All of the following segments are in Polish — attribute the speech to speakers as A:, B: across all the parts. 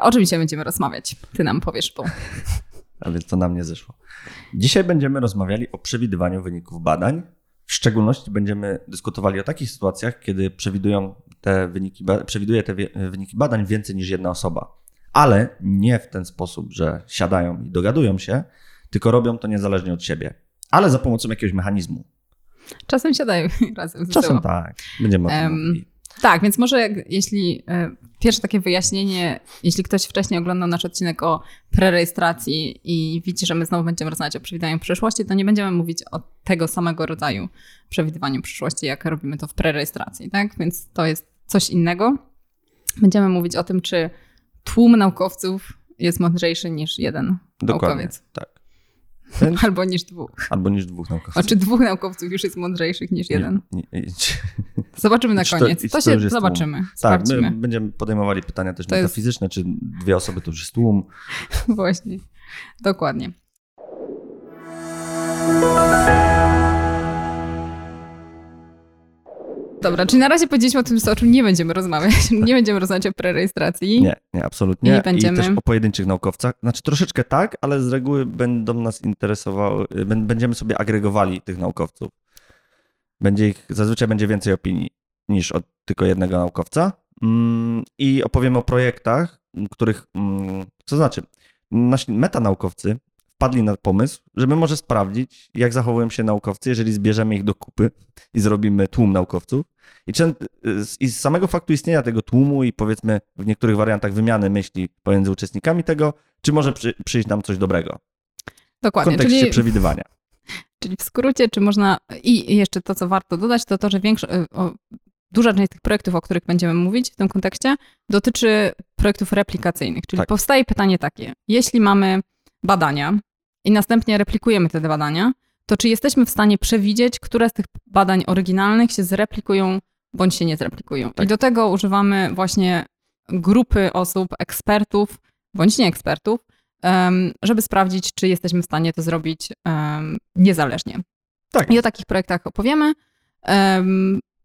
A: O czym dzisiaj będziemy rozmawiać? Ty nam powiesz, bo...
B: A więc to nam nie zeszło. Dzisiaj będziemy rozmawiali o przewidywaniu wyników badań. W szczególności będziemy dyskutowali o takich sytuacjach, kiedy przewidują te wyniki, przewiduje te wyniki badań więcej niż jedna osoba. Ale nie w ten sposób, że siadają i dogadują się, tylko robią to niezależnie od siebie, ale za pomocą jakiegoś mechanizmu.
A: Czasem siadają razem ze
B: Czasem
A: sobą.
B: tak. Będziemy o tym mówili.
A: Tak, więc może jak, jeśli e, pierwsze takie wyjaśnienie, jeśli ktoś wcześniej oglądał nasz odcinek o prerejestracji i widzi, że my znowu będziemy rozmawiać o przewidywaniu przyszłości, to nie będziemy mówić o tego samego rodzaju przewidywaniu przyszłości, jak robimy to w prerejestracji, tak? Więc to jest coś innego. Będziemy mówić o tym, czy tłum naukowców jest mądrzejszy niż jeden
B: Dokładnie.
A: naukowiec.
B: Tak. Więc,
A: Albo niż dwóch.
B: albo niż dwóch
A: A
B: naukowców.
A: czy dwóch naukowców już jest mądrzejszych niż jeden?
B: Nie, nie.
A: Zobaczymy na koniec. To
B: to
A: się
B: jest tłum?
A: zobaczymy.
B: Tak, my będziemy podejmowali pytania też
A: To jest-
B: metafizyczne, czy dwie osoby to już jest tłum.
A: Właśnie. Dokładnie. Dobra, czyli na razie powiedzieliśmy o tym, o czym nie będziemy rozmawiać. Nie będziemy rozmawiać o prerejestracji.
B: Nie, nie, absolutnie.
A: Nie będziemy.
B: I też o pojedynczych naukowcach. Znaczy troszeczkę tak, ale z reguły będą nas interesowały, bę- będziemy sobie agregowali tych naukowców. Będzie ich, zazwyczaj będzie więcej opinii niż od tylko jednego naukowca. Mm, I opowiemy o projektach, których, mm, co znaczy, nasi metanaukowcy wpadli na pomysł, żeby może sprawdzić, jak zachowują się naukowcy, jeżeli zbierzemy ich do kupy i zrobimy tłum naukowców. I, czę- z- I z samego faktu istnienia tego tłumu i powiedzmy w niektórych wariantach wymiany myśli pomiędzy uczestnikami tego, czy może przy, przyjść nam coś dobrego w
A: Dokładnie.
B: kontekście
A: Czyli,
B: przewidywania.
A: czyli w skrócie, czy można. I jeszcze to, co warto dodać, to to, że większo... o, duża część tych projektów, o których będziemy mówić w tym kontekście, dotyczy projektów replikacyjnych. Czyli
B: Tak.
A: powstaje pytanie takie: jeśli mamy badania i następnie replikujemy te badania, to czy jesteśmy w stanie przewidzieć, które z tych badań oryginalnych się zreplikują bądź się nie zreplikują?
B: Tak.
A: I do tego używamy właśnie grupy osób, ekspertów bądź nie ekspertów, em, żeby sprawdzić, czy jesteśmy w stanie to zrobić niezależnie.
B: Tak.
A: I o takich projektach opowiemy.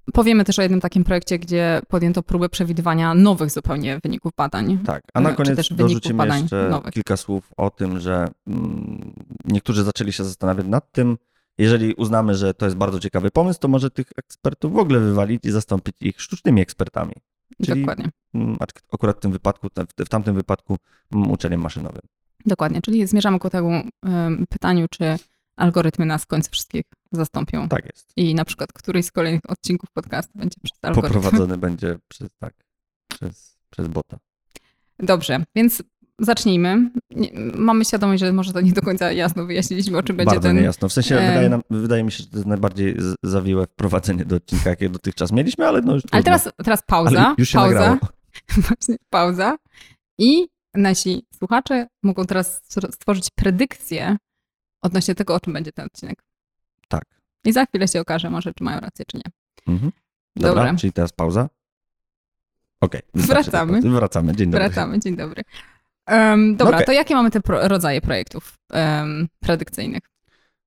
A: Em, Powiemy też o jednym takim projekcie, gdzie podjęto próbę przewidywania nowych zupełnie wyników badań.
B: Tak, a na koniec dorzucimy jeszcze
A: nowych.
B: kilka słów o tym, że mm, niektórzy zaczęli się zastanawiać nad tym, jeżeli uznamy, że to jest bardzo ciekawy pomysł, to może tych ekspertów w ogóle wywalić i zastąpić ich sztucznymi ekspertami. Czyli
A: Dokładnie.
B: mm, akurat w tym wypadku, w tamtym wypadku mm, uczeniem maszynowym.
A: Dokładnie, czyli zmierzamy ku temu em, pytaniu, czy algorytmy nas w końcu wszystkich zastąpią.
B: Tak jest.
A: I na przykład któryś z kolejnych odcinków podcastu będzie przez algorytm.
B: Poprowadzony będzie przez, tak, przez, przez bota.
A: Dobrze, więc zacznijmy. Nie, mamy świadomość, że może to nie do końca jasno wyjaśniliśmy, o czym będzie
B: Bardzo
A: ten...
B: niejasno. W sensie
A: e,
B: wydaje, nam, wydaje mi się, że to jest najbardziej zawiłe wprowadzenie do odcinka, jakie dotychczas mieliśmy, ale no już
A: Ale teraz, teraz pauza,
B: Ale już się
A: pauza,
B: nagrało.
A: właśnie pauza i nasi słuchacze mogą teraz stworzyć predykcję odnośnie tego, o czym będzie ten odcinek.
B: Tak.
A: I za chwilę się okaże może, czy mają rację, czy nie.
B: Mhm. Dobra,
A: Dobra.
B: czyli teraz pauza. Okej. wystarczy
A: Wracamy.
B: Wracamy, dzień dobry.
A: Wracamy, dzień dobry. Em, dobra,
B: Okej.
A: to jakie mamy te pro- rodzaje projektów em, predykcyjnych?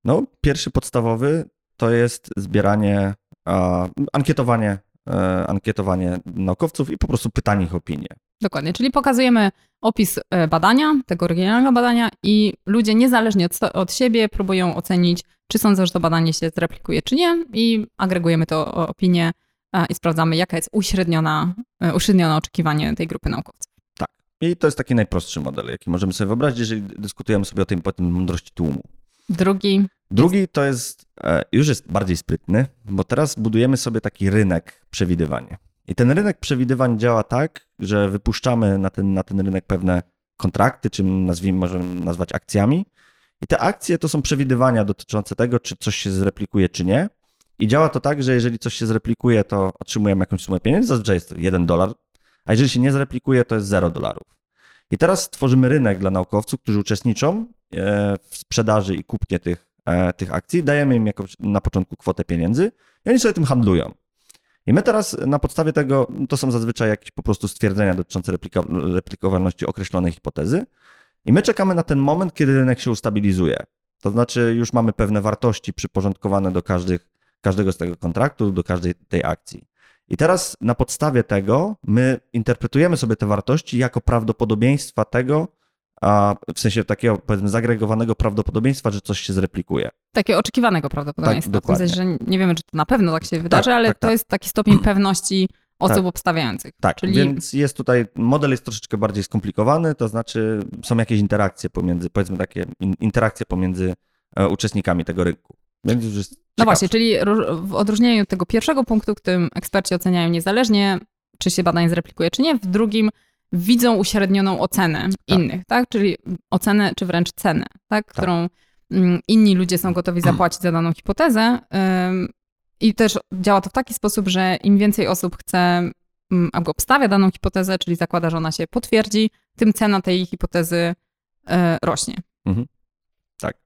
B: No, pierwszy podstawowy to jest zbieranie, a, ankietowanie, e, ankietowanie naukowców i po prostu pytanie ich o opinię.
A: Dokładnie, czyli pokazujemy opis e, badania, tego oryginalnego badania i ludzie niezależnie od, od siebie próbują ocenić, czy sądzą, że to badanie się zreplikuje, czy nie i agregujemy to opinię e, i sprawdzamy, jaka jest uśredniona, e, uśrednione oczekiwanie tej grupy naukowców.
B: Tak. I to jest taki najprostszy model, jaki możemy sobie wyobrazić, jeżeli dyskutujemy sobie o tym potem mądrości tłumu.
A: Drugi,
B: Drugi to jest, już jest bardziej sprytny, bo teraz budujemy sobie taki rynek przewidywania. I ten rynek przewidywań działa tak, że wypuszczamy na ten, na ten rynek pewne kontrakty, czy nazwijmy, możemy nazwać akcjami. I te akcje to są przewidywania dotyczące tego, czy coś się zreplikuje, czy nie. I działa to tak, że jeżeli coś się zreplikuje, to otrzymujemy jakąś sumę pieniędzy, zazwyczaj jest to 1 dolar, a jeżeli się nie zreplikuje, to jest 0 dolarów. I teraz tworzymy rynek dla naukowców, którzy uczestniczą e, w sprzedaży i kupnie tych, e, tych akcji, dajemy im na początku kwotę pieniędzy i oni sobie tym handlują. I my teraz na podstawie tego, to są zazwyczaj jakieś po prostu stwierdzenia dotyczące replika, replikowalności określonej hipotezy, i my czekamy na ten moment, kiedy rynek się ustabilizuje. To znaczy, już mamy pewne wartości przyporządkowane do każdych, każdego z tego kontraktu, do każdej tej akcji. I teraz na podstawie tego my interpretujemy sobie te wartości jako prawdopodobieństwa tego, a w sensie takiego powiedzmy zagregowanego prawdopodobieństwa, że coś się zreplikuje.
A: Takie oczekiwanego prawdopodobieństwa.
B: Tak, dokładnie.
A: w sensie, że nie wiemy, czy to na pewno tak się wydarzy, ale
B: tak,
A: to
B: tak.
A: jest taki stopień pewności osób
B: Tak.
A: obstawiających.
B: Tak,
A: Czyli
B: więc jest tutaj, model jest troszeczkę bardziej skomplikowany, to znaczy są jakieś interakcje pomiędzy, powiedzmy takie in, interakcje pomiędzy e, uczestnikami tego rynku. Więc już jest
A: No właśnie, czyli w odróżnieniu od tego pierwszego punktu, w którym eksperci oceniają niezależnie, czy się badanie zreplikuje, czy nie, w drugim widzą uśrednioną ocenę
B: Tak.
A: innych, tak? Czyli ocenę, czy wręcz cenę, tak? Którą mm, inni ludzie są gotowi zapłacić za daną hipotezę. I też działa to w taki sposób, że im więcej osób chce mm, albo obstawia daną hipotezę, czyli zakłada, że ona się potwierdzi, tym cena tej hipotezy e, rośnie.
B: Mhm. Tak.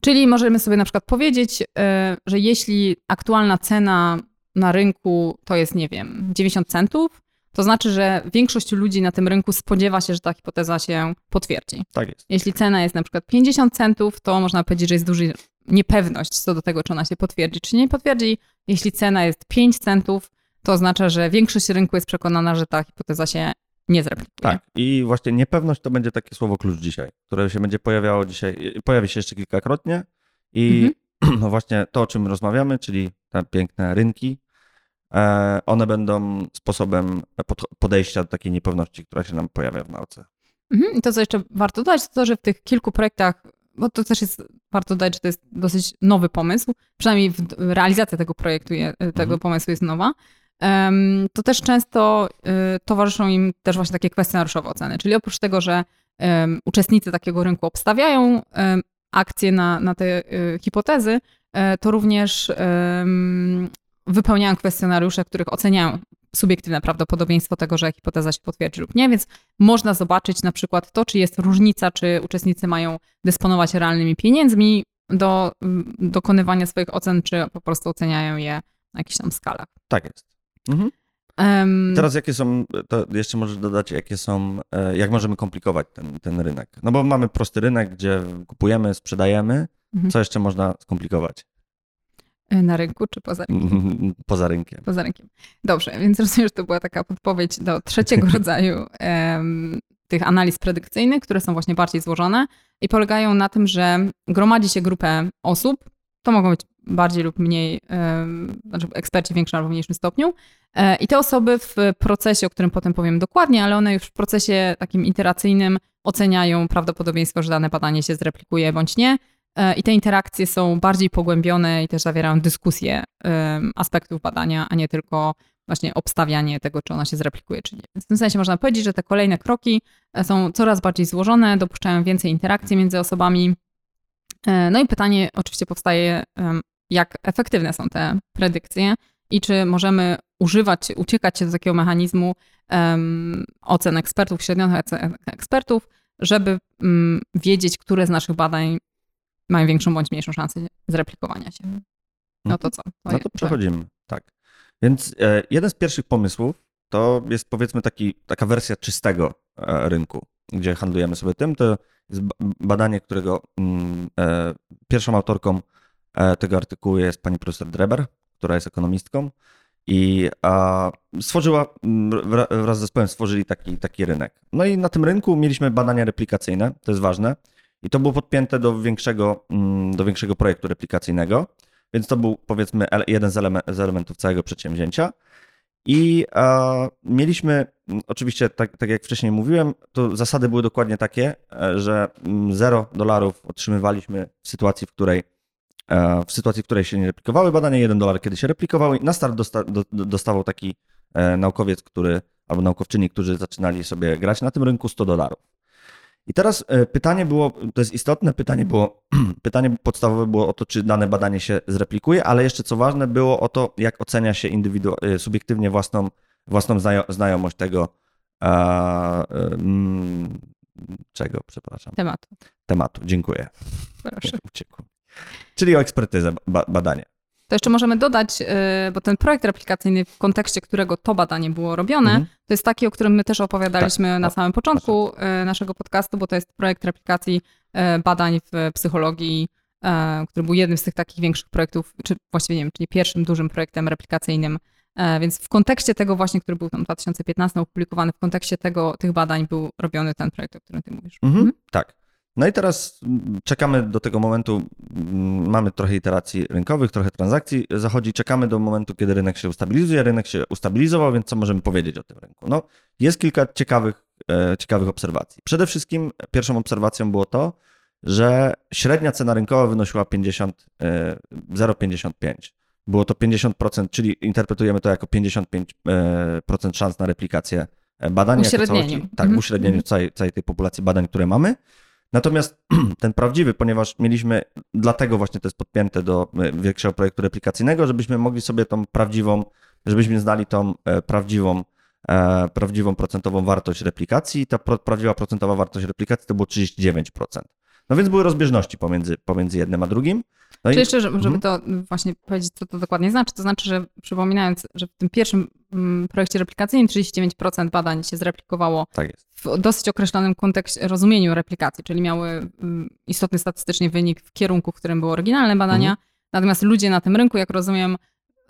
A: Czyli możemy sobie na przykład powiedzieć, e, że jeśli aktualna cena na rynku to jest, nie wiem, 90 centów, to znaczy, że większość ludzi na tym rynku spodziewa się, że ta hipoteza się potwierdzi.
B: Tak jest.
A: Jeśli cena jest na przykład 50 centów, to można powiedzieć, że jest duża niepewność co do tego, czy ona się potwierdzi, czy nie potwierdzi. Jeśli cena jest 5 centów, to oznacza, że większość rynku jest przekonana, że ta hipoteza się nie zreplikuje.
B: Tak. I właśnie niepewność to będzie takie słowo klucz dzisiaj, które się będzie pojawiało dzisiaj, pojawi się jeszcze kilkakrotnie. I no właśnie to, o czym rozmawiamy, czyli te piękne rynki, one będą sposobem pod- podejścia do takiej niepewności, która się nam pojawia w nauce.
A: Mhm. I to, co jeszcze warto dodać, to to, że w tych kilku projektach, bo to też jest, warto dodać, że to jest dosyć nowy pomysł, przynajmniej realizacja tego projektu, je, tego
B: Mhm.
A: pomysłu jest nowa, to też często y, towarzyszą im też właśnie takie kwestionariuszowe oceny. Czyli oprócz tego, że uczestnicy takiego rynku obstawiają akcje na, na te hipotezy, e, to również wypełniają kwestionariusze, w których oceniają subiektywne prawdopodobieństwo tego, że hipoteza się potwierdzi lub nie, więc można zobaczyć na przykład to, czy jest różnica, czy uczestnicy mają dysponować realnymi pieniędzmi do mm, dokonywania swoich ocen, czy po prostu oceniają je na jakichś tam skalach.
B: Tak jest. Mhm.
A: Em,
B: Teraz jakie są, to jeszcze możesz dodać, jakie są, e, jak możemy komplikować ten, ten rynek? No bo mamy prosty rynek, gdzie kupujemy, sprzedajemy.
A: Mhm.
B: Co jeszcze można skomplikować
A: na rynku, czy poza rynkiem?
B: poza rynkiem?
A: Poza rynkiem. Dobrze, więc rozumiem, że to była taka podpowiedź do trzeciego rodzaju em, tych analiz predykcyjnych, które są właśnie bardziej złożone i polegają na tym, że gromadzi się grupę osób, to mogą być bardziej lub mniej, em, znaczy eksperci w większym albo mniejszym stopniu. E, I te osoby w procesie, o którym potem powiem dokładnie, ale one już w procesie takim iteracyjnym oceniają prawdopodobieństwo, że dane badanie się zreplikuje bądź nie. E, I te interakcje są bardziej pogłębione i też zawierają dyskusję aspektów badania, a nie tylko właśnie obstawianie tego, czy ona się zreplikuje, czy nie. W tym sensie można powiedzieć, że te kolejne kroki e, są coraz bardziej złożone, dopuszczają więcej interakcji między osobami. E, No i pytanie oczywiście powstaje, jak efektywne są te predykcje i czy możemy używać, uciekać się do takiego mechanizmu em, ocen ekspertów, średnionych ocen ekspertów, żeby mm, wiedzieć, które z naszych badań mają większą bądź mniejszą szansę zreplikowania się. No to co?
B: No to przechodzimy, tak. Więc e, jeden z pierwszych pomysłów to jest powiedzmy taki, taka wersja czystego e, rynku, gdzie handlujemy sobie tym. To jest ba- badanie, którego mm, e, pierwszą autorką tego artykułu jest pani profesor Dreber, która jest ekonomistką i stworzyła, mm, wra- wraz z zespołem stworzyli taki, taki rynek. No i na tym rynku mieliśmy badania replikacyjne, to jest ważne, i to było podpięte do większego, mm, do większego projektu replikacyjnego. Więc to był powiedzmy jeden z, eleme- z elementów całego przedsięwzięcia. I e, mieliśmy, m, oczywiście, tak, tak jak wcześniej mówiłem, to zasady były dokładnie takie, e, że 0 dolarów otrzymywaliśmy w sytuacji, w której e, w sytuacji, w której się nie replikowały badania, 1 dolar, kiedy się replikowały. Na start dosta, do, do- dostawał taki e, naukowiec, który, albo naukowczyni, którzy zaczynali sobie grać na tym rynku 100 dolarów. I teraz e, pytanie było, to jest istotne, pytanie było, pytanie podstawowe było o to, czy dane badanie się zreplikuje, ale jeszcze co ważne było o to, jak ocenia się indywidu- e, subiektywnie własną, własną znajo- znajomość tego, a, czego, przepraszam,
A: Tematu.
B: tematu. Dziękuję.
A: Proszę.
B: Uciekł. Czyli o ekspertyzę, ba- badanie.
A: To jeszcze możemy dodać, y, bo ten projekt replikacyjny, w kontekście którego to badanie było robione,
B: Mhm.
A: to jest taki, o którym my też opowiadaliśmy
B: Tak.
A: na samym początku y, naszego podcastu, bo to jest projekt replikacji y, badań w psychologii, który był jednym z tych takich większych projektów, czy właściwie nie wiem, czyli pierwszym dużym projektem replikacyjnym więc w kontekście tego właśnie, który był tam w 2015 opublikowany, w kontekście tego, tych badań był robiony ten projekt, o którym ty mówisz.
B: Mhm, mhm. Tak. No i teraz czekamy do tego momentu, mamy trochę iteracji rynkowych, trochę transakcji zachodzi, czekamy do momentu, kiedy rynek się ustabilizuje. Rynek się ustabilizował, więc co możemy powiedzieć o tym rynku? No, jest kilka ciekawych, e, ciekawych obserwacji. Przede wszystkim pierwszą obserwacją było to, że średnia cena rynkowa wynosiła 50, 0,55. E, było to 50%, czyli interpretujemy to jako 55% e, szans na replikację badań.
A: Uśrednieniu.
B: tak, w mhm. uśrednieniu całej, całej tej populacji badań, które mamy. Natomiast ten prawdziwy, ponieważ mieliśmy, dlatego właśnie to jest podpięte do e, większego projektu replikacyjnego, żebyśmy mogli sobie tą prawdziwą, żebyśmy znali tą e, prawdziwą, e, prawdziwą procentową wartość replikacji. Ta prawdziwa procentowa wartość replikacji to było 39%. No więc były rozbieżności pomiędzy, pomiędzy jednym a drugim.
A: No Czy i... jeszcze, żeby mhm. to właśnie powiedzieć, co to dokładnie znaczy, to znaczy, że przypominając, że w tym pierwszym mm, projekcie replikacyjnym 39% badań się zreplikowało
B: tak
A: w dosyć określonym kontekście, rozumieniu replikacji, czyli miały mm, istotny statystycznie wynik w kierunku, w którym były oryginalne badania. Mhm. Natomiast ludzie na tym rynku, jak rozumiem,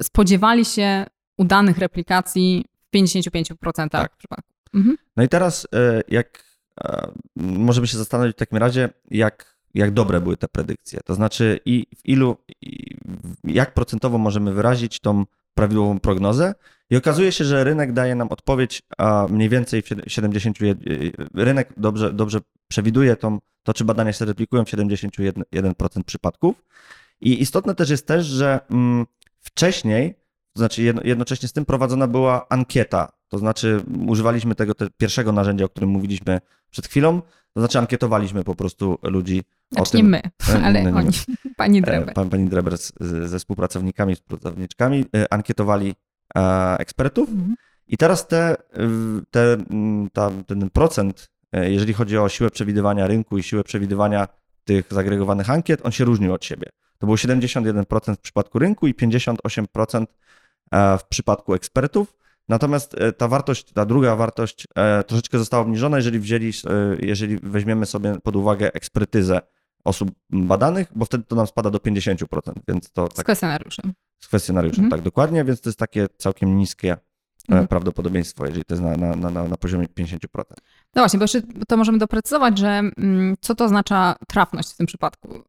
A: spodziewali się udanych replikacji w 55% tak. przypadków.
B: Mhm. No i teraz e, jak możemy się zastanowić w takim razie, jak, jak dobre były te predykcje. To znaczy, i w ilu, i jak procentowo możemy wyrazić tą prawidłową prognozę. I okazuje się, że rynek daje nam odpowiedź, a mniej więcej w 70, rynek dobrze, dobrze przewiduje tą, to, czy badania się replikują w 71% przypadków. I istotne też jest też, że mm, wcześniej, to znaczy jednocześnie z tym prowadzona była ankieta to znaczy, używaliśmy tego te pierwszego narzędzia, o którym mówiliśmy przed chwilą, to znaczy ankietowaliśmy po prostu ludzi
A: znaczy
B: o tym.
A: nie my, e, ale nie, nie oni, pani e, Dreber.
B: Pan, pani Dreber z, ze współpracownikami, współpracowniczkami e, ankietowali ekspertów mhm. i teraz te, te, ta, ten procent, jeżeli chodzi o siłę przewidywania rynku i siłę przewidywania tych zagregowanych ankiet, on się różnił od siebie. To było 71% w przypadku rynku i 58% w przypadku ekspertów. Natomiast e, ta wartość, ta druga wartość e, troszeczkę została obniżona, jeżeli wzięli, e, jeżeli weźmiemy sobie pod uwagę ekspertyzę osób badanych, bo wtedy to nam spada do 50%, więc to
A: tak, Z kwestionariuszem.
B: Z kwestionariuszem, mhm. tak, dokładnie, więc to jest takie całkiem niskie mhm. prawdopodobieństwo, jeżeli to jest na, na, na, na poziomie 50%.
A: No właśnie, bo jeszcze to możemy doprecyzować, że mm, co to oznacza trafność w tym przypadku.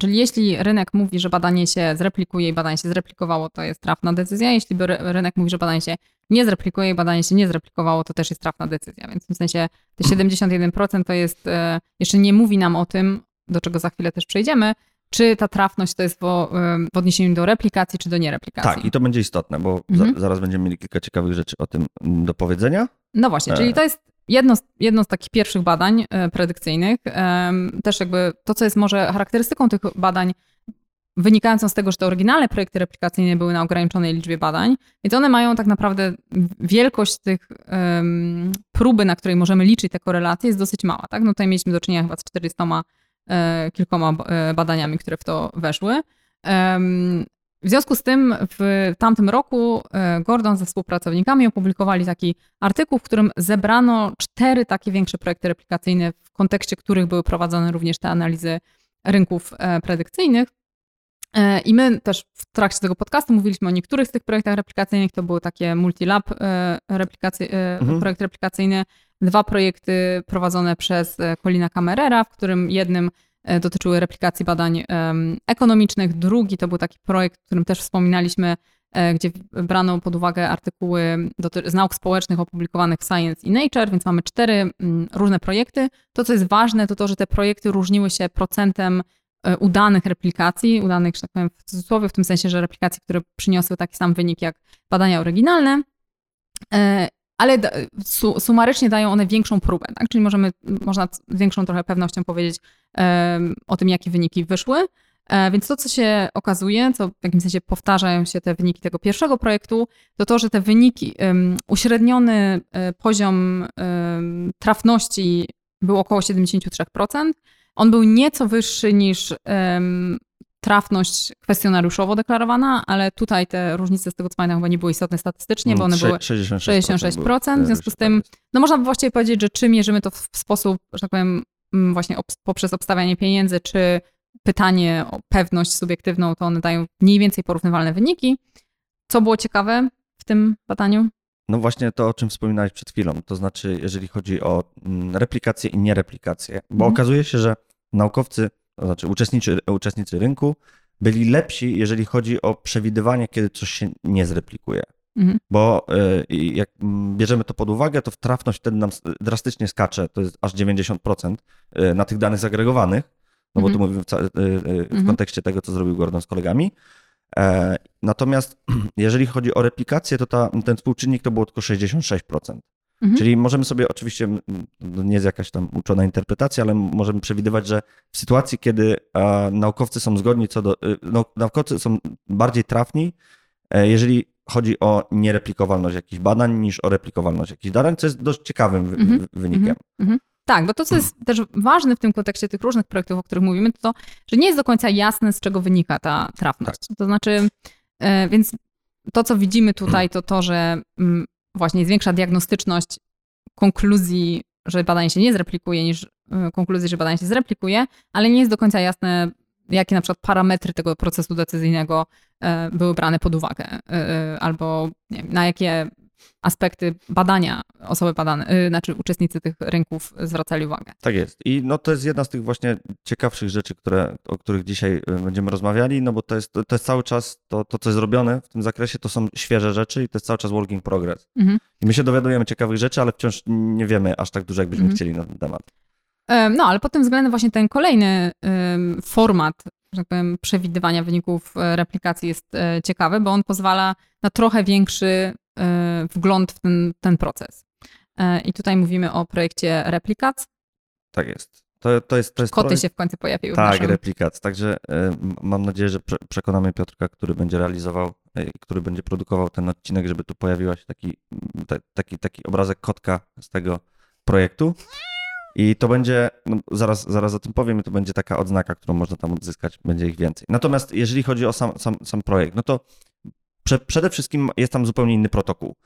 A: Czyli jeśli rynek mówi, że badanie się zreplikuje i badanie się zreplikowało, to jest trafna decyzja. Jeśli rynek mówi, że badanie się nie zreplikuje i badanie się nie zreplikowało, to też jest trafna decyzja. Więc w tym sensie te 71% to jest, e, jeszcze nie mówi nam o tym, do czego za chwilę też przejdziemy, czy ta trafność to jest w, w odniesieniu do replikacji, czy do niereplikacji.
B: Tak, i to będzie istotne, bo mhm. za, zaraz będziemy mieli kilka ciekawych rzeczy o tym do powiedzenia.
A: No właśnie, czyli e. to jest Jedno z, jedno z takich pierwszych badań e, predykcyjnych, też jakby to, co jest może charakterystyką tych badań, wynikającą z tego, że te oryginalne projekty replikacyjne były na ograniczonej liczbie badań, więc one mają tak naprawdę wielkość tych um, próby, na której możemy liczyć te korelacje, jest dosyć mała. Tak? No tutaj mieliśmy do czynienia chyba z 400 e, kilkoma e, badaniami, które w to weszły. W związku z tym w tamtym roku e, Gordon ze współpracownikami opublikowali taki artykuł, w którym zebrano cztery takie większe projekty replikacyjne, w kontekście których były prowadzone również te analizy rynków e, predykcyjnych. E, I my też w trakcie tego podcastu mówiliśmy o niektórych z tych projektach replikacyjnych. To były takie multilab replikacy, mhm. projekt replikacyjny, dwa projekty prowadzone przez Colina Camerera, w którym jednym dotyczyły replikacji badań ekonomicznych. Drugi to był taki projekt, o którym też wspominaliśmy, e, gdzie brano pod uwagę artykuły z nauk społecznych opublikowanych w Science i Nature, więc mamy cztery różne projekty. To, co jest ważne, to to, że te projekty różniły się procentem e, udanych replikacji, udanych, że tak powiem w cudzysłowie, w tym sensie, że replikacji, które przyniosły taki sam wynik jak badania oryginalne ale sumarycznie dają one większą próbę, tak? czyli możemy, można z większą trochę pewnością powiedzieć o tym, jakie wyniki wyszły. E, więc to, co się okazuje, co w jakimś sensie powtarzają się te wyniki tego pierwszego projektu, to to, że te wyniki, uśredniony um, poziom trafności był około 73%. On był nieco wyższy niż trafność kwestionariuszowo deklarowana, ale tutaj te różnice z tego co pamiętam chyba nie były istotne statystycznie, bo one były 66%. 66% w związku z tym, no można by właściwie powiedzieć, że czy mierzymy to w sposób, że tak powiem, mm, właśnie poprzez obstawianie pieniędzy, czy pytanie o pewność subiektywną, to one dają mniej więcej porównywalne wyniki. Co było ciekawe, tym badaniu?
B: No właśnie to, o czym wspominałeś przed chwilą, to znaczy jeżeli chodzi o mm, replikację i niereplikację, bo
A: Mhm.
B: okazuje się, że naukowcy, znaczy uczestnicy, uczestnicy rynku byli lepsi, jeżeli chodzi o przewidywanie, kiedy coś się nie zreplikuje.
A: Mhm.
B: Bo y, jak bierzemy to pod uwagę, to trafność wtedy nam drastycznie skacze, to jest aż 90% y, na tych danych zagregowanych, no bo
A: Mhm.
B: tu mówimy w, y, y, w
A: Mhm.
B: kontekście tego, co zrobił Gordon z kolegami. E, Natomiast jeżeli chodzi o replikację, to ta, ten współczynnik to było tylko 66%.
A: Mhm.
B: Czyli możemy sobie oczywiście, to nie jest jakaś tam uczona interpretacja, ale możemy przewidywać, że w sytuacji, kiedy naukowcy są zgodni co do, nau- naukowcy są bardziej trafni, e, jeżeli chodzi o niereplikowalność jakichś badań niż o replikowalność jakichś badań, co jest dość ciekawym wy-
A: Mhm.
B: wy- wynikiem.
A: Tak, bo to, co jest też ważne w tym kontekście tych różnych projektów, o których mówimy, to to, że nie jest do końca jasne, z czego wynika ta trafność. To znaczy, e, więc to, co widzimy tutaj, to to, że mm, właśnie jest większa diagnostyczność konkluzji, że badanie się nie zreplikuje, niż e, konkluzji, że badanie się zreplikuje, ale nie jest do końca jasne, jakie na przykład parametry tego procesu decyzyjnego e, były brane pod uwagę, e, albo wiem, na jakie aspekty badania osoby badane, y, znaczy uczestnicy tych rynków zwracali uwagę.
B: Tak jest. I no to jest jedna z tych właśnie ciekawszych rzeczy, które, o których dzisiaj y, będziemy rozmawiali, no bo to jest, to jest cały czas, to, to co jest zrobione w tym zakresie, to są świeże rzeczy i to jest cały czas working progress.
A: Mhm.
B: I my się dowiadujemy ciekawych rzeczy, ale wciąż nie wiemy aż tak dużo, jakbyśmy
A: Mhm.
B: chcieli na ten temat.
A: Em, No, ale pod tym względem właśnie ten kolejny format, że tak powiem, przewidywania wyników e, replikacji jest e, ciekawy, bo on pozwala na trochę większy e, wgląd w ten, ten proces. E, I tutaj mówimy o projekcie Replikat.
B: Tak jest. To, to jest, to jest
A: Koty
B: projekt-
A: się w końcu pojawiły
B: Tak,
A: naszym...
B: replikat. Także y, mam nadzieję, że prze, przekonamy Piotrka, który będzie realizował, y, który będzie produkował ten odcinek, żeby tu pojawiła się taki, taki, taki obrazek kotka z tego projektu. I to będzie, no zaraz, zaraz o tym powiem, to będzie taka odznaka, którą można tam odzyskać, będzie ich więcej. Natomiast jeżeli chodzi o sam, sam, sam projekt, no to prze, przede wszystkim jest tam zupełnie inny protokół.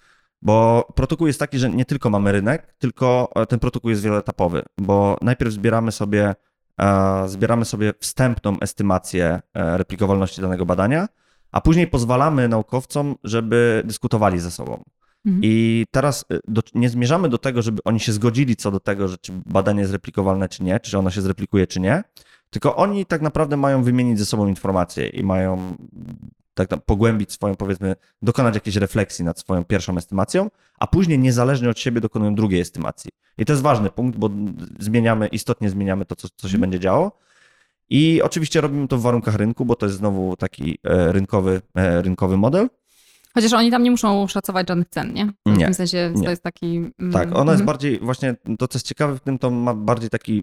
B: Bo protokół jest taki, że nie tylko mamy rynek, tylko e, ten protokół jest wieloetapowy, bo najpierw zbieramy sobie, e, zbieramy sobie wstępną estymację e, replikowalności danego badania, a później pozwalamy naukowcom, żeby dyskutowali ze sobą.
A: Mhm.
B: I teraz do, nie zmierzamy do tego, żeby oni się zgodzili co do tego, że czy badanie jest replikowalne, czy nie, czy ono się zreplikuje, czy nie, tylko oni tak naprawdę mają wymienić ze sobą informacje i mają tak pogłębić swoją, powiedzmy, dokonać jakiejś refleksji nad swoją pierwszą estymacją, a później niezależnie od siebie dokonują drugiej estymacji. I to jest ważny punkt, bo zmieniamy, istotnie zmieniamy to, co, co się
A: Mhm.
B: będzie działo. I oczywiście robimy to w warunkach rynku, bo to jest znowu taki e, rynkowy, e, rynkowy model.
A: Chociaż oni tam nie muszą szacować żadnych cen, nie? W
B: Nie,
A: tym sensie
B: nie.
A: to jest taki... mm,
B: Tak, ono jest
A: mhm.
B: bardziej, właśnie to co jest ciekawe w tym, to ma bardziej taki,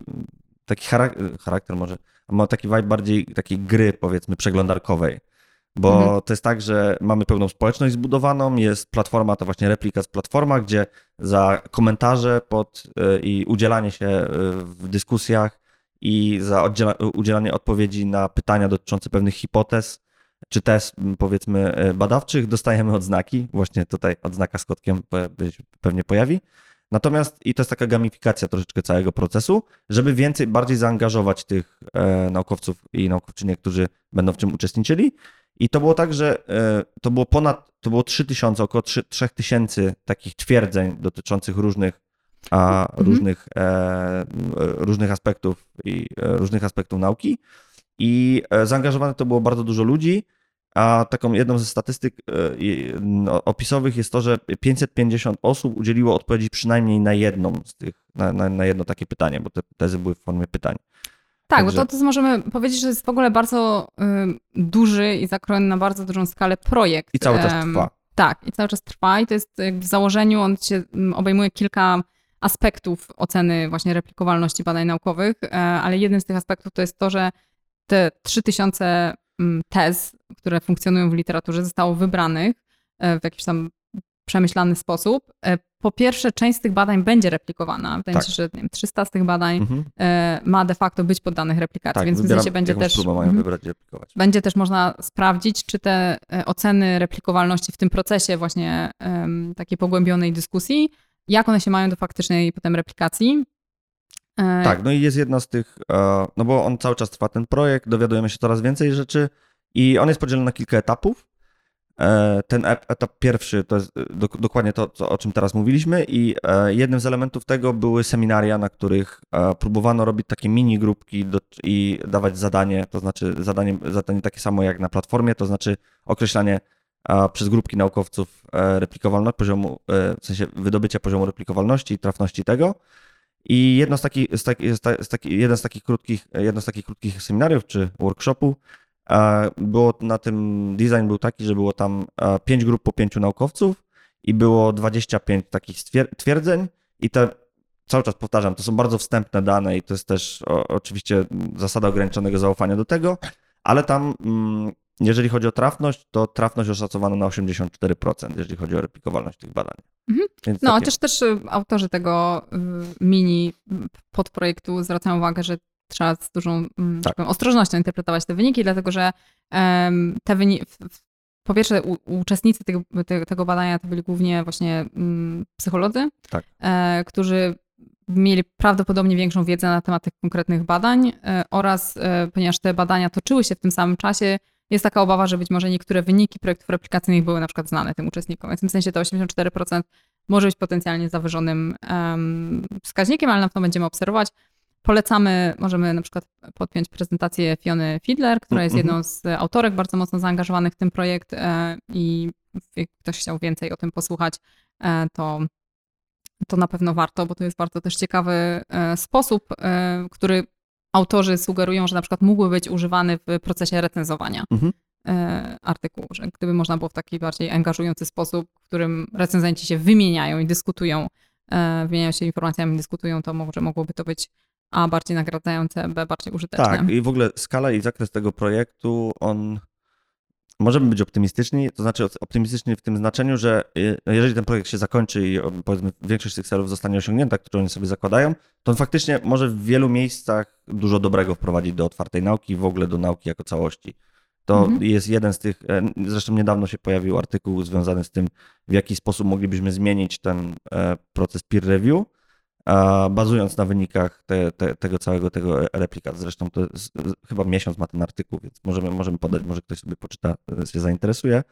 B: taki charak- charakter może, ma taki vibe bardziej takiej gry powiedzmy przeglądarkowej. Bo
A: Mhm.
B: to jest tak, że mamy pełną społeczność zbudowaną, jest platforma, to właśnie replika z platforma, gdzie za komentarze pod y, i udzielanie się y, w dyskusjach i za udzielanie odpowiedzi na pytania dotyczące pewnych hipotez czy tez m, powiedzmy y, badawczych dostajemy odznaki. Właśnie tutaj odznaka z kotkiem pewnie pojawi. Natomiast i to jest taka gamifikacja troszeczkę całego procesu, żeby więcej, bardziej zaangażować tych e, naukowców i naukowczynie, którzy będą w czym uczestniczyli. I to było tak, że e, to było ponad, to było 3000, około 3 3000 takich twierdzeń dotyczących różnych, a,
A: Mhm.
B: różnych, e, różnych aspektów i e, różnych aspektów nauki. I e, zaangażowanych to było bardzo dużo ludzi. A taką jedną ze statystyk no, opisowych jest to, że 550 osób udzieliło odpowiedzi przynajmniej na jedną z tych, na, na, na jedno takie pytanie, bo te tezy były w formie pytań.
A: Tak,
B: Także-
A: bo to, to możemy powiedzieć, że jest w ogóle bardzo y, duży i zakrojony na bardzo dużą skalę projekt.
B: I cały czas trwa.
A: Tak, i cały czas trwa i to jest jakby w założeniu, on się obejmuje kilka aspektów oceny właśnie replikowalności badań naukowych, e, ale jednym z tych aspektów to jest to, że te 3000 mm, tez, które funkcjonują w literaturze, zostało wybranych e, w jakiś tam przemyślany sposób. E, Po pierwsze, część z tych badań będzie replikowana. Wydaje mi
B: Tak.
A: się, że nie wiem, 300 z tych badań
B: Mhm.
A: e, ma de facto być poddanych replikacji,
B: Tak,
A: więc w
B: wybieram,
A: sensie będzie też, mhm.
B: wybrać
A: będzie też można sprawdzić, czy te e, oceny replikowalności w tym procesie właśnie em, takiej pogłębionej dyskusji, jak one się mają do faktycznej potem replikacji.
B: Tak, no i jest jedna z tych, no bo on cały czas trwa ten projekt, dowiadujemy się coraz więcej rzeczy i on jest podzielony na kilka etapów. E, ten etap pierwszy to jest e, dokładnie to, o czym teraz mówiliśmy, i e, jednym z elementów tego były seminaria, na których próbowano robić takie mini grupki i dawać zadanie, to znaczy zadanie, zadanie takie samo jak na platformie, to znaczy określanie przez grupki naukowców replikowalności, poziomu, w sensie wydobycia poziomu replikowalności i trafności tego. I jedno z takich, z taki, z taki, jeden z takich krótkich, jedno z takich krótkich seminariów czy workshopu było na tym, design był taki, że było tam pięć grup po pięciu naukowców i było 25 takich twierdzeń i te, cały czas powtarzam, to są bardzo wstępne dane i to jest też o, oczywiście zasada ograniczonego zaufania do tego, ale tam mm, jeżeli chodzi o trafność, to trafność oszacowano na 84%, jeżeli chodzi o replikowalność tych badań. Mhm.
A: No, takie... też też y, autorzy tego y, mini podprojektu zwracają uwagę, że trzeba z dużą mm, tak. ostrożnością interpretować te wyniki, dlatego że te wyniki, po pierwsze u, uczestnicy tego, tego, badania to byli głównie właśnie um, psycholodzy, tak. e, którzy mieli prawdopodobnie większą wiedzę na temat tych konkretnych badań e, oraz e, ponieważ te badania toczyły się w tym samym czasie, jest taka obawa, że być może niektóre wyniki projektów replikacyjnych były na przykład znane tym uczestnikom. Więc w tym sensie to 84% może być potencjalnie zawyżonym um, wskaźnikiem, ale na pewno będziemy obserwować. Polecamy, możemy na przykład podpiąć prezentację Fiony Fiedler, która jest jedną z autorek bardzo mocno zaangażowanych w ten projekt e, i jak ktoś chciał więcej o tym posłuchać, e, to, to na pewno warto, bo to jest bardzo też ciekawy e, sposób, który autorzy sugerują, że na przykład mógłby być używany w procesie recenzowania. Mhm artykułu, że gdyby można było w taki bardziej angażujący sposób, w którym recenzenci się wymieniają i dyskutują, wymieniają się informacjami, dyskutują, to może mogłoby to być a bardziej nagradzające, B bardziej użyteczne.
B: Tak, i w ogóle skala i zakres tego projektu, on możemy być optymistyczni, to znaczy optymistyczni w tym znaczeniu, że y, jeżeli ten projekt się zakończy i powiedzmy większość tych celów zostanie osiągnięta, które oni sobie zakładają, to on faktycznie może w wielu miejscach dużo dobrego wprowadzić do otwartej nauki i w ogóle do nauki jako całości. To mhm. jest jeden z tych, e, zresztą niedawno się pojawił artykuł związany z tym, w jaki sposób moglibyśmy zmienić ten e, proces peer review bazując na wynikach te, te, tego całego tego replikat. Zresztą to jest, chyba miesiąc ma ten artykuł, więc możemy, możemy podać, może ktoś sobie poczyta, się zainteresuje,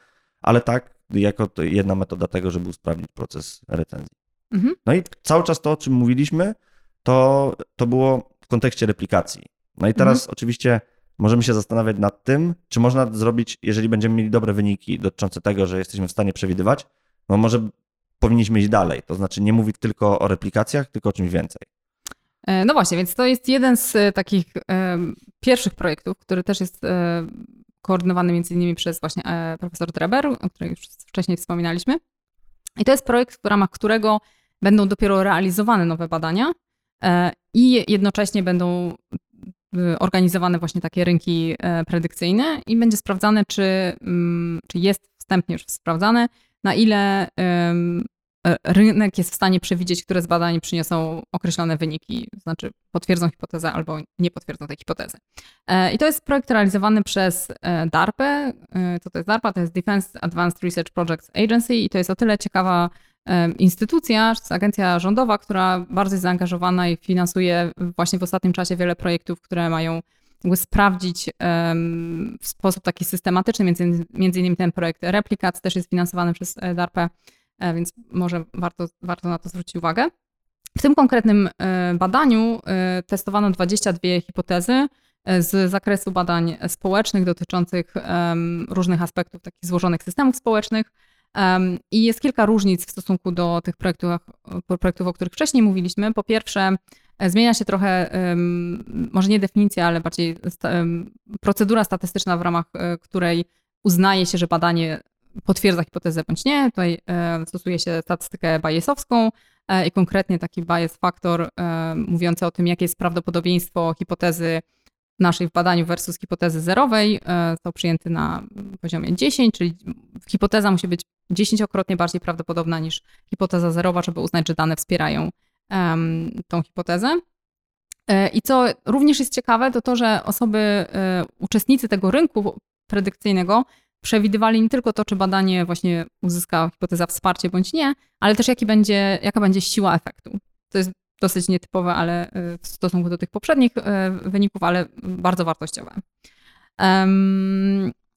B: ale tak, jako jedna metoda tego, żeby usprawnić proces recenzji. Mhm. No i cały czas to, o czym mówiliśmy, to, to było w kontekście replikacji. No i teraz mhm. oczywiście możemy się zastanawiać nad tym, czy można zrobić, jeżeli będziemy mieli dobre wyniki dotyczące tego, że jesteśmy w stanie przewidywać, no może powinniśmy iść dalej. To znaczy nie mówić tylko o replikacjach, tylko o czymś więcej.
A: E, no właśnie, więc to jest jeden z e, takich e, pierwszych projektów, który też jest koordynowany między innymi przez właśnie profesor Dreber, o którym już wcześniej wspominaliśmy. I to jest projekt, w ramach którego będą dopiero realizowane nowe badania i jednocześnie będą organizowane właśnie takie rynki predykcyjne i będzie sprawdzane, czy, mm, czy jest wstępnie już sprawdzane, na ile rynek jest w stanie przewidzieć, które z badań przyniosą określone wyniki, to znaczy potwierdzą hipotezę albo nie potwierdzą tej hipotezy. E, I to jest projekt realizowany przez e, DARPA. Co to jest DARPA? To jest Defense Advanced Research Projects Agency i to jest o tyle ciekawa instytucja, agencja rządowa, która bardzo jest zaangażowana i finansuje właśnie w ostatnim czasie wiele projektów, które mają jakby sprawdzić w sposób taki systematyczny, między, między innymi ten projekt Replikat też jest finansowany przez DARPA E, więc może warto, warto na to zwrócić uwagę. W tym konkretnym e, badaniu e, testowano 22 hipotezy z zakresu badań społecznych dotyczących różnych aspektów takich złożonych systemów społecznych. I jest kilka różnic w stosunku do tych projektów, projektów, o których wcześniej mówiliśmy. Po pierwsze, zmienia się trochę, może nie definicja, ale bardziej procedura statystyczna, w ramach której uznaje się, że badanie potwierdza hipotezę bądź nie. Tutaj e, stosuje się statystykę Bayesowską e, i konkretnie taki bias faktor e, mówiący o tym, jakie jest prawdopodobieństwo hipotezy naszej w badaniu versus hipotezy zerowej. Został przyjęty na poziomie 10, czyli hipoteza musi być dziesięciokrotnie bardziej prawdopodobna niż hipoteza zerowa, żeby uznać, że dane wspierają tą hipotezę. I co również jest ciekawe, to to, że osoby, uczestnicy tego rynku predykcyjnego przewidywali nie tylko to, czy badanie właśnie uzyska hipoteza wsparcie bądź nie, ale też jaki będzie, jaka będzie siła efektu. To jest dosyć nietypowe, ale y, w stosunku do tych poprzednich y, wyników, ale bardzo wartościowe.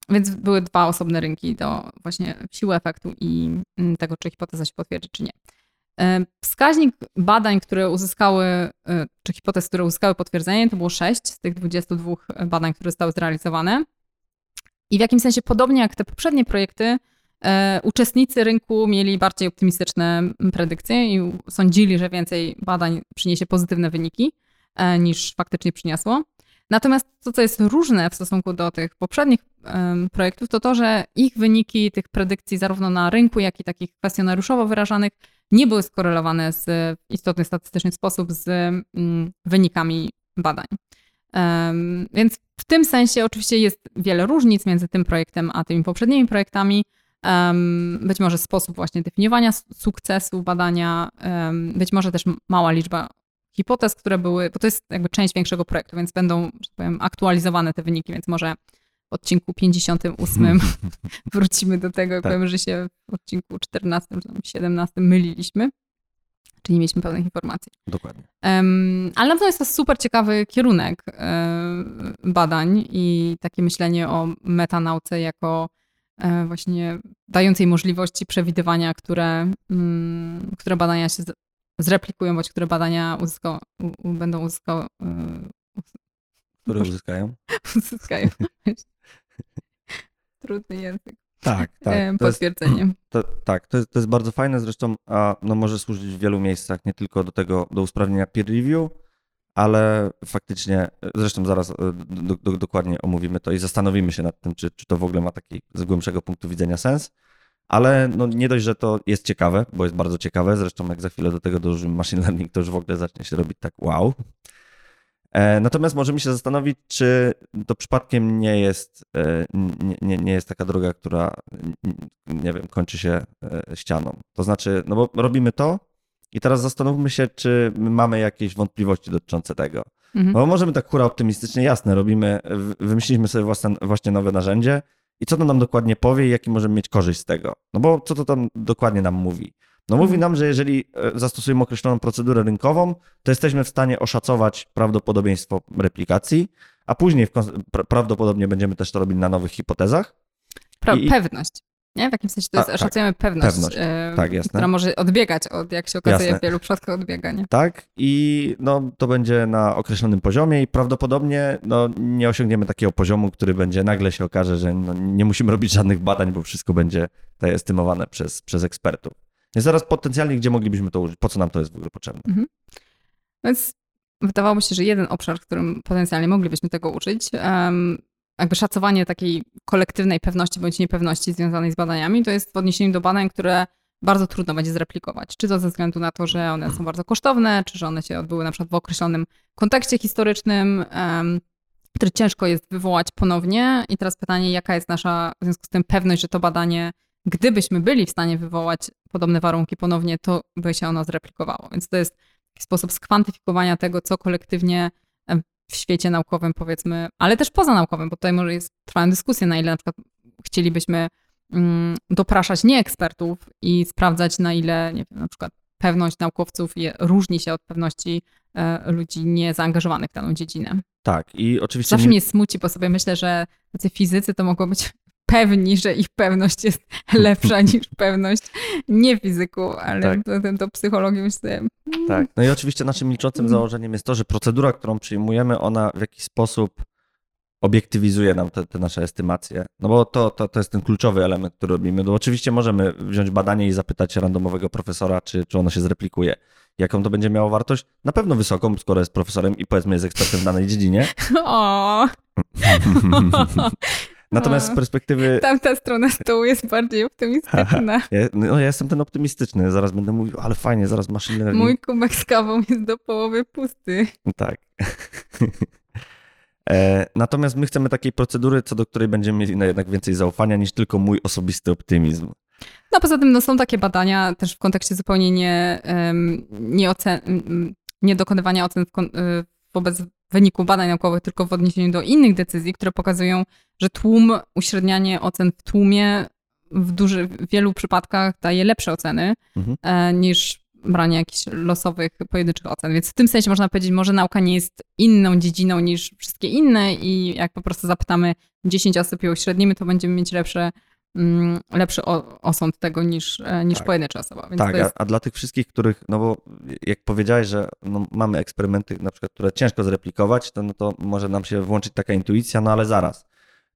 A: więc były dwa osobne rynki do właśnie siły efektu i mm, tego, czy hipoteza się potwierdzi, czy nie. Wskaźnik badań, które uzyskały, e, czy hipotez, które uzyskały potwierdzenie, to było 6 z tych 22 badań, które zostały zrealizowane. I w jakimś sensie, podobnie jak te poprzednie projekty, e, uczestnicy rynku mieli bardziej optymistyczne predykcje i sądzili, że więcej badań przyniesie pozytywne wyniki niż faktycznie przyniosło. Natomiast to, co jest różne w stosunku do tych poprzednich um, projektów, to to, że ich wyniki tych predykcji zarówno na rynku, jak i takich kwestionariuszowo wyrażanych nie były skorelowane z, w istotny statystyczny sposób z wynikami badań. Um, więc w tym sensie oczywiście jest wiele różnic między tym projektem a tymi poprzednimi projektami. być może sposób właśnie definiowania sukcesu badania, być może też mała liczba hipotez, które były, bo to jest jakby część większego projektu, więc będą, że tak powiem, aktualizowane te wyniki, więc może w odcinku 58 wrócimy do tego, tak. powiem, że się w odcinku 14 czy 17 myliliśmy, czyli nie mieliśmy pełnych informacji.
B: Dokładnie.
A: Um, ale na pewno jest to super ciekawy kierunek um, badań i takie myślenie o metanauce jako um, właśnie dającej możliwości przewidywania, które, mm, które badania się zreplikują, bądź które badania uzyska, u, będą uzyskały.
B: Które uzyskają?
A: uzyskają. Trudny język.
B: Tak, tak.
A: Potwierdzenie.
B: Jest, to, tak, to jest, to jest bardzo fajne, zresztą a, no, może służyć w wielu miejscach, nie tylko do tego, do usprawnienia peer review, ale faktycznie, zresztą zaraz e, do, do, dokładnie omówimy to i zastanowimy się nad tym, czy, czy to w ogóle ma taki z głębszego punktu widzenia sens. Ale no nie dość, że to jest ciekawe, bo jest bardzo ciekawe, zresztą jak za chwilę do tego dążymy machine learning, to już w ogóle zacznie się robić tak wow. E, natomiast możemy się zastanowić, czy to przypadkiem nie jest, e, nie, nie, nie jest taka droga, która, nie wiem, kończy się e, ścianą. To znaczy, no bo robimy to i teraz zastanówmy się, czy mamy jakieś wątpliwości dotyczące tego. Mhm. Bo możemy tak hura optymistycznie, jasne, robimy, wymyśliliśmy sobie własne, właśnie nowe narzędzie, i co to nam dokładnie powie i jaki możemy mieć korzyść z tego. No bo co to tam dokładnie nam mówi? No mówi mhm. nam, że jeżeli e, zastosujemy określoną procedurę rynkową, to jesteśmy w stanie oszacować prawdopodobieństwo replikacji, a później prawdopodobnie będziemy też to robić na nowych hipotezach.
A: Pra I... Pewność. Nie? W jakim sensie to jest, tak, szacujemy pewność, pewność. Yy, tak, jasne. która może odbiegać od, jak się okazuje, jasne. w wielu przypadkach odbiega. Nie?
B: Tak i no, to będzie na określonym poziomie i prawdopodobnie no, nie osiągniemy takiego poziomu, który będzie, nagle się okaże, że no, nie musimy robić żadnych badań, bo wszystko będzie tutaj estymowane przez, przez ekspertów. Zaraz potencjalnie, gdzie moglibyśmy to użyć? Po co nam to jest w ogóle potrzebne? Mhm.
A: Więc wydawało się, że jeden obszar, w którym potencjalnie moglibyśmy tego um, jakby szacowanie takiej kolektywnej pewności bądź niepewności związanej z badaniami, to jest w odniesieniu do badań, które bardzo trudno będzie zreplikować. Czy to ze względu na to, że one są bardzo kosztowne, czy że one się odbyły na przykład w określonym kontekście historycznym, który ciężko jest wywołać ponownie. I teraz pytanie, jaka jest nasza w związku z tym pewność, że to badanie, gdybyśmy byli w stanie wywołać podobne warunki ponownie, to by się ono zreplikowało. Więc to jest sposób skwantyfikowania tego, co kolektywnie w świecie naukowym, powiedzmy, ale też pozanaukowym, bo tutaj może jest trwają dyskusje, na ile na przykład chcielibyśmy mm, dopraszać nie ekspertów i sprawdzać, na ile, nie wiem, na przykład pewność naukowców je, różni się od pewności e, ludzi niezaangażowanych w daną dziedzinę.
B: Tak, i oczywiście.
A: Zawsze nie... mnie smuci, bo sobie myślę, że tacy fizycy to mogą być pewni, że ich pewność jest lepsza niż pewność nie fizyku, ale tak. to, to, psychologii myślę.
B: Tak. No i oczywiście naszym milczącym mm. założeniem jest to, że procedura, którą przyjmujemy, ona w jakiś sposób obiektywizuje nam te, te, nasze estymacje. No bo to, to, to jest ten kluczowy element, który robimy. No oczywiście możemy wziąć badanie i zapytać randomowego profesora, czy, czy ono się zreplikuje. Jaką to będzie miało wartość? Na pewno wysoką, skoro jest profesorem i powiedzmy jest ekspertem w danej dziedzinie. O. Natomiast z perspektywy.
A: Tamta strona stołu jest bardziej optymistyczna.
B: ja, no, ja jestem ten optymistyczny. Zaraz będę mówił, ale fajnie, zaraz machine learning.
A: Mój kubek z kawą jest do połowy pusty.
B: Tak. e, natomiast my chcemy takiej procedury, co do której będziemy mieli jednak więcej zaufania niż tylko mój osobisty optymizm.
A: No poza tym no, są takie badania też w kontekście zupełnie nie, um, nie, ocen, nie dokonywania ocen w, y, wobec wyniku badań naukowych, tylko w odniesieniu do innych decyzji, które pokazują, że tłum, uśrednianie ocen w tłumie w, duży, w wielu przypadkach daje lepsze oceny mhm. E, niż branie jakichś losowych, pojedynczych ocen. Więc w tym sensie można powiedzieć, może nauka nie jest inną dziedziną niż wszystkie inne i jak po prostu zapytamy 10 osób i uśrednimy, to będziemy mieć lepsze lepszy osąd tego niż, e, niż tak. pojedyncza osoba.
B: Więc tak, jest... a, a, dla tych wszystkich, których, no bo jak powiedziałeś, że no mamy eksperymenty, na przykład, które ciężko zreplikować, to, no to może nam się włączyć taka intuicja, no ale zaraz.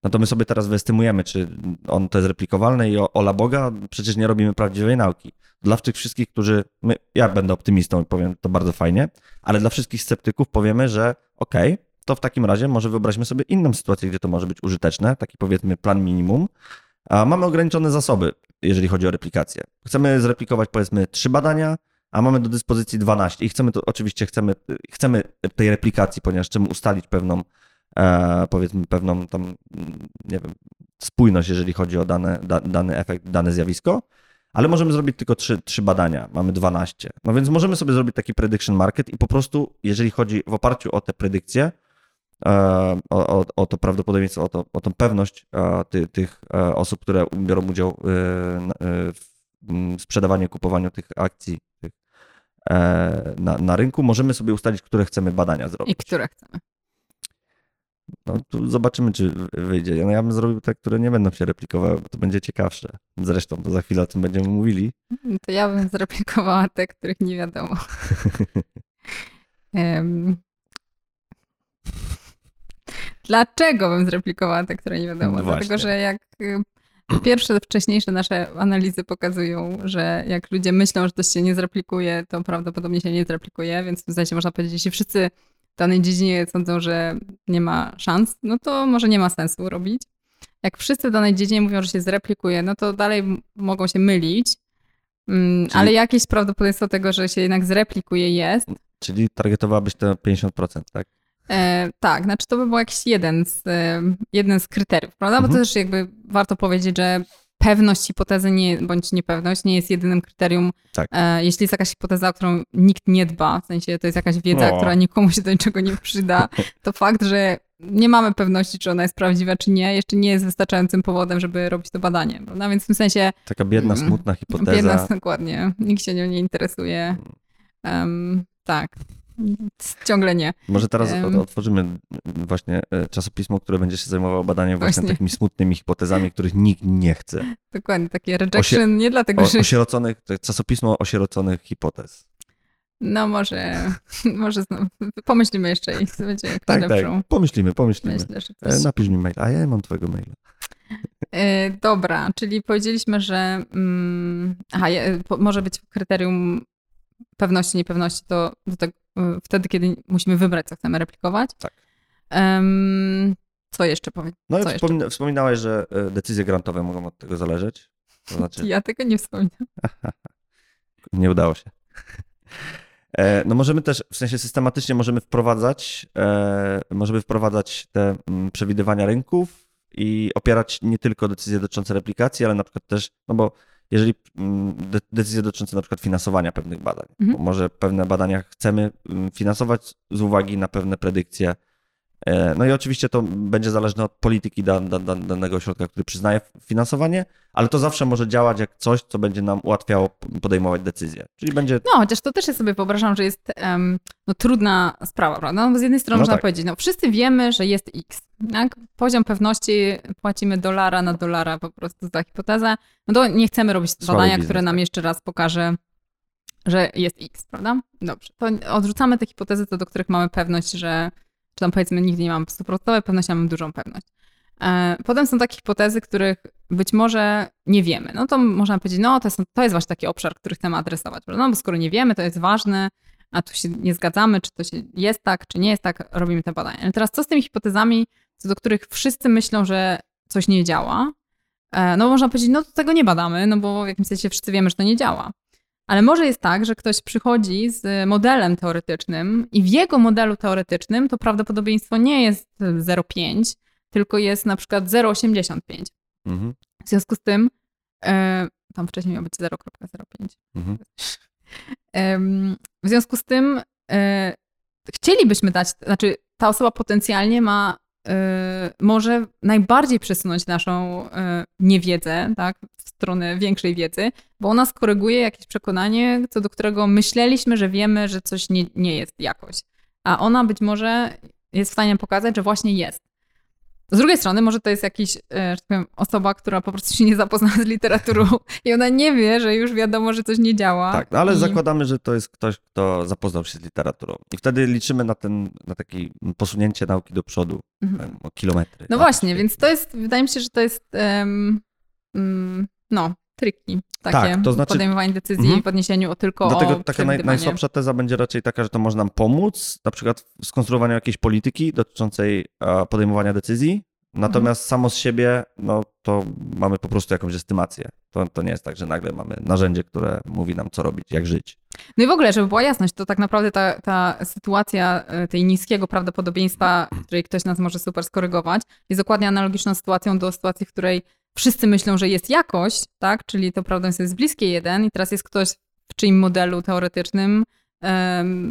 B: No to my sobie teraz wyestymujemy, czy on to jest replikowalne i o, ola Boga, przecież nie robimy prawdziwej nauki. Dla tych wszystkich, którzy, my, ja będę optymistą i powiem to bardzo fajnie, ale dla wszystkich sceptyków powiemy, że okej, okay, to w takim razie może wyobraźmy sobie inną sytuację, gdzie to może być użyteczne, taki powiedzmy plan minimum. A mamy ograniczone zasoby, jeżeli chodzi o replikację. Chcemy zreplikować powiedzmy trzy badania, a mamy do dyspozycji 12 i chcemy to, oczywiście chcemy, chcemy tej replikacji, ponieważ chcemy ustalić pewną e, powiedzmy pewną tam, nie wiem, spójność, jeżeli chodzi o dane, da, dany efekt, dane zjawisko, ale możemy zrobić tylko trzy, trzy badania, mamy 12. No więc możemy sobie zrobić taki prediction market i po prostu, jeżeli chodzi w oparciu o te predykcje, o, o, o, to prawdopodobieństwo, o, to, o tą pewność e, ty, tych e, osób, które biorą udział w sprzedawaniu, kupowaniu tych akcji tych, na, na rynku, możemy sobie ustalić, które chcemy badania zrobić.
A: I które chcemy.
B: No, tu zobaczymy, czy wyjdzie. No, ja bym zrobił te, które nie będą się replikowały, bo to będzie ciekawsze. Zresztą, to za chwilę o tym będziemy mówili.
A: To ja bym zreplikowała te, których nie wiadomo. um. Dlaczego bym zreplikowała te, które nie wiadomo? No Dlatego, że jak y, pierwsze, wcześniejsze nasze analizy pokazują, że jak ludzie myślą, że to się nie zreplikuje, to prawdopodobnie się nie zreplikuje, więc w zasadzie można powiedzieć, jeśli wszyscy w danej dziedzinie sądzą, że nie ma szans, no to może nie ma sensu robić. Jak wszyscy w danej dziedzinie mówią, że się zreplikuje, no to dalej mogą się mylić, mm, czyli, ale jakieś prawdopodobieństwo tego, że się jednak zreplikuje jest.
B: Czyli targetowałabyś te 50%, tak?
A: E, tak, znaczy to by był jakiś jeden z, e, jeden z kryteriów, prawda? Mhm. Bo to mhm. też jakby warto powiedzieć, że pewność hipotezy nie, bądź niepewność nie jest jedynym kryterium. Tak. E, jeśli jest jakaś hipoteza, o którą nikt nie dba, w sensie to jest jakaś wiedza, o. która nikomu się do niczego nie przyda, to fakt, że nie mamy pewności, czy ona jest prawdziwa, czy nie, jeszcze nie jest wystarczającym powodem, żeby robić to badanie. Prawda? Więc w tym sensie.
B: Taka biedna, mm, smutna hipoteza.
A: Biedna, dokładnie. Nikt się nią nie interesuje. Um, tak. Ciągle nie.
B: Może teraz otworzymy właśnie e, czasopismo, które będzie się zajmowało badaniem właśnie, właśnie takimi smutnymi hipotezami, których nikt nie chce.
A: Dokładnie, takie rejection, Osie nie dlatego, że...
B: Osieroconych, czasopismo osieroconych hipotez.
A: No może, może pomyślimy jeszcze i będzie tak, lepszą.
B: Tak, pomyślimy, pomyślimy. Myślę, że e, coś... Napisz mi mail, a ja mam twojego maila.
A: E, dobra, czyli powiedzieliśmy, że mm, aha, może być kryterium pewności, niepewności to do tego, wtedy, kiedy musimy wybrać, co chcemy replikować. Tak. Um, co jeszcze powiem?
B: No i wspomina, wspominałeś, że e, decyzje grantowe mogą od tego zależeć.
A: To znaczy... Ja tego nie wspominam.
B: nie udało się. E, no możemy też, w sensie systematycznie możemy wprowadzać, e, możemy wprowadzać te mm, przewidywania rynków i opierać nie tylko decyzje dotyczące replikacji, ale na przykład też, no bo jeżeli mm, decyzje dotyczące na przykład finansowania pewnych badań, mhm. może pewne badania chcemy mm, finansować z uwagi na pewne predykcje. E, no i oczywiście to będzie zależne od polityki dan, dan, danego ośrodka, który przyznaje finansowanie, ale to zawsze może działać jak coś, co będzie nam ułatwiało podejmować decyzje. Czyli będzie.
A: No, chociaż to też ja sobie wyobrażam, że jest um, no, trudna sprawa, prawda? No, bo z jednej strony no można tak. powiedzieć, no wszyscy wiemy, że jest X. Tak? Poziom pewności płacimy dolara na dolara po prostu za hipotezę. No to nie chcemy robić Słaby badania, biznes, które nam tak. jeszcze raz pokaże, że jest X, prawda? Dobrze. To odrzucamy te hipotezy, do których mamy pewność, że, czy tam powiedzmy nigdy nie mamy 100% pewności, a mamy dużą pewność. E, potem są takie hipotezy, których być może nie wiemy. No to można powiedzieć, no to jest, to jest właśnie taki obszar, który chcemy adresować. No bo skoro nie wiemy, to jest ważne, a tu się nie zgadzamy, czy to się jest tak, czy nie jest tak, robimy te badania. Ale teraz co z tymi hipotezami, co do których wszyscy myślą, że coś nie działa? E, no można powiedzieć, no to tego nie badamy, no bo w jakimś sensie wszyscy wiemy, że to nie działa. Ale może jest tak, że ktoś przychodzi z modelem teoretycznym i w jego modelu teoretycznym to prawdopodobieństwo nie jest 0,5, tylko jest na przykład 0,85. Mhm. W związku z tym, e, tam wcześniej miał być 0,05. Mhm. w związku z tym e, chcielibyśmy dać, znaczy ta osoba potencjalnie ma może najbardziej przesunąć naszą niewiedzę, tak, w stronę większej wiedzy, bo ona skoryguje jakieś przekonanie, co do którego myśleliśmy, że wiemy, że coś nie, nie jest jakoś. A ona być może jest w stanie pokazać, że właśnie jest. Z drugiej strony, może to jest jakiś, e, że tak powiem, osoba, która po prostu się nie zapoznała z literaturą i ona nie wie, że już wiadomo, że coś nie działa.
B: Tak, no ale
A: I...
B: zakładamy, że to jest ktoś, kto zapoznał się z literaturą. I wtedy liczymy na, ten, na takie posunięcie nauki do przodu mhm. o kilometry.
A: No właśnie, więc to jest, wydaje mi się, że to jest um, um, no, triki takie tak, to znaczy, podejmowanie decyzji mm, w odniesieniu o tylko Dlatego
B: o taka naj, najsłabsza teza będzie raczej taka, że to może nam pomóc, na przykład w skonstruowaniu jakiejś polityki dotyczącej podejmowania decyzji, natomiast mm. samo z siebie, no to mamy po prostu jakąś estymację. To, to nie jest tak, że nagle mamy narzędzie, które mówi nam, co robić, jak żyć.
A: No i w ogóle, żeby była jasność, to tak naprawdę ta, ta sytuacja e, tej niskiego prawdopodobieństwa, w której ktoś nas może super skorygować, jest dokładnie analogiczną sytuacją do sytuacji, w której wszyscy myślą, że jest jakość, tak? Czyli to prawdopodobieństwo jest bliskie jeden i teraz jest ktoś w czyim modelu teoretycznym,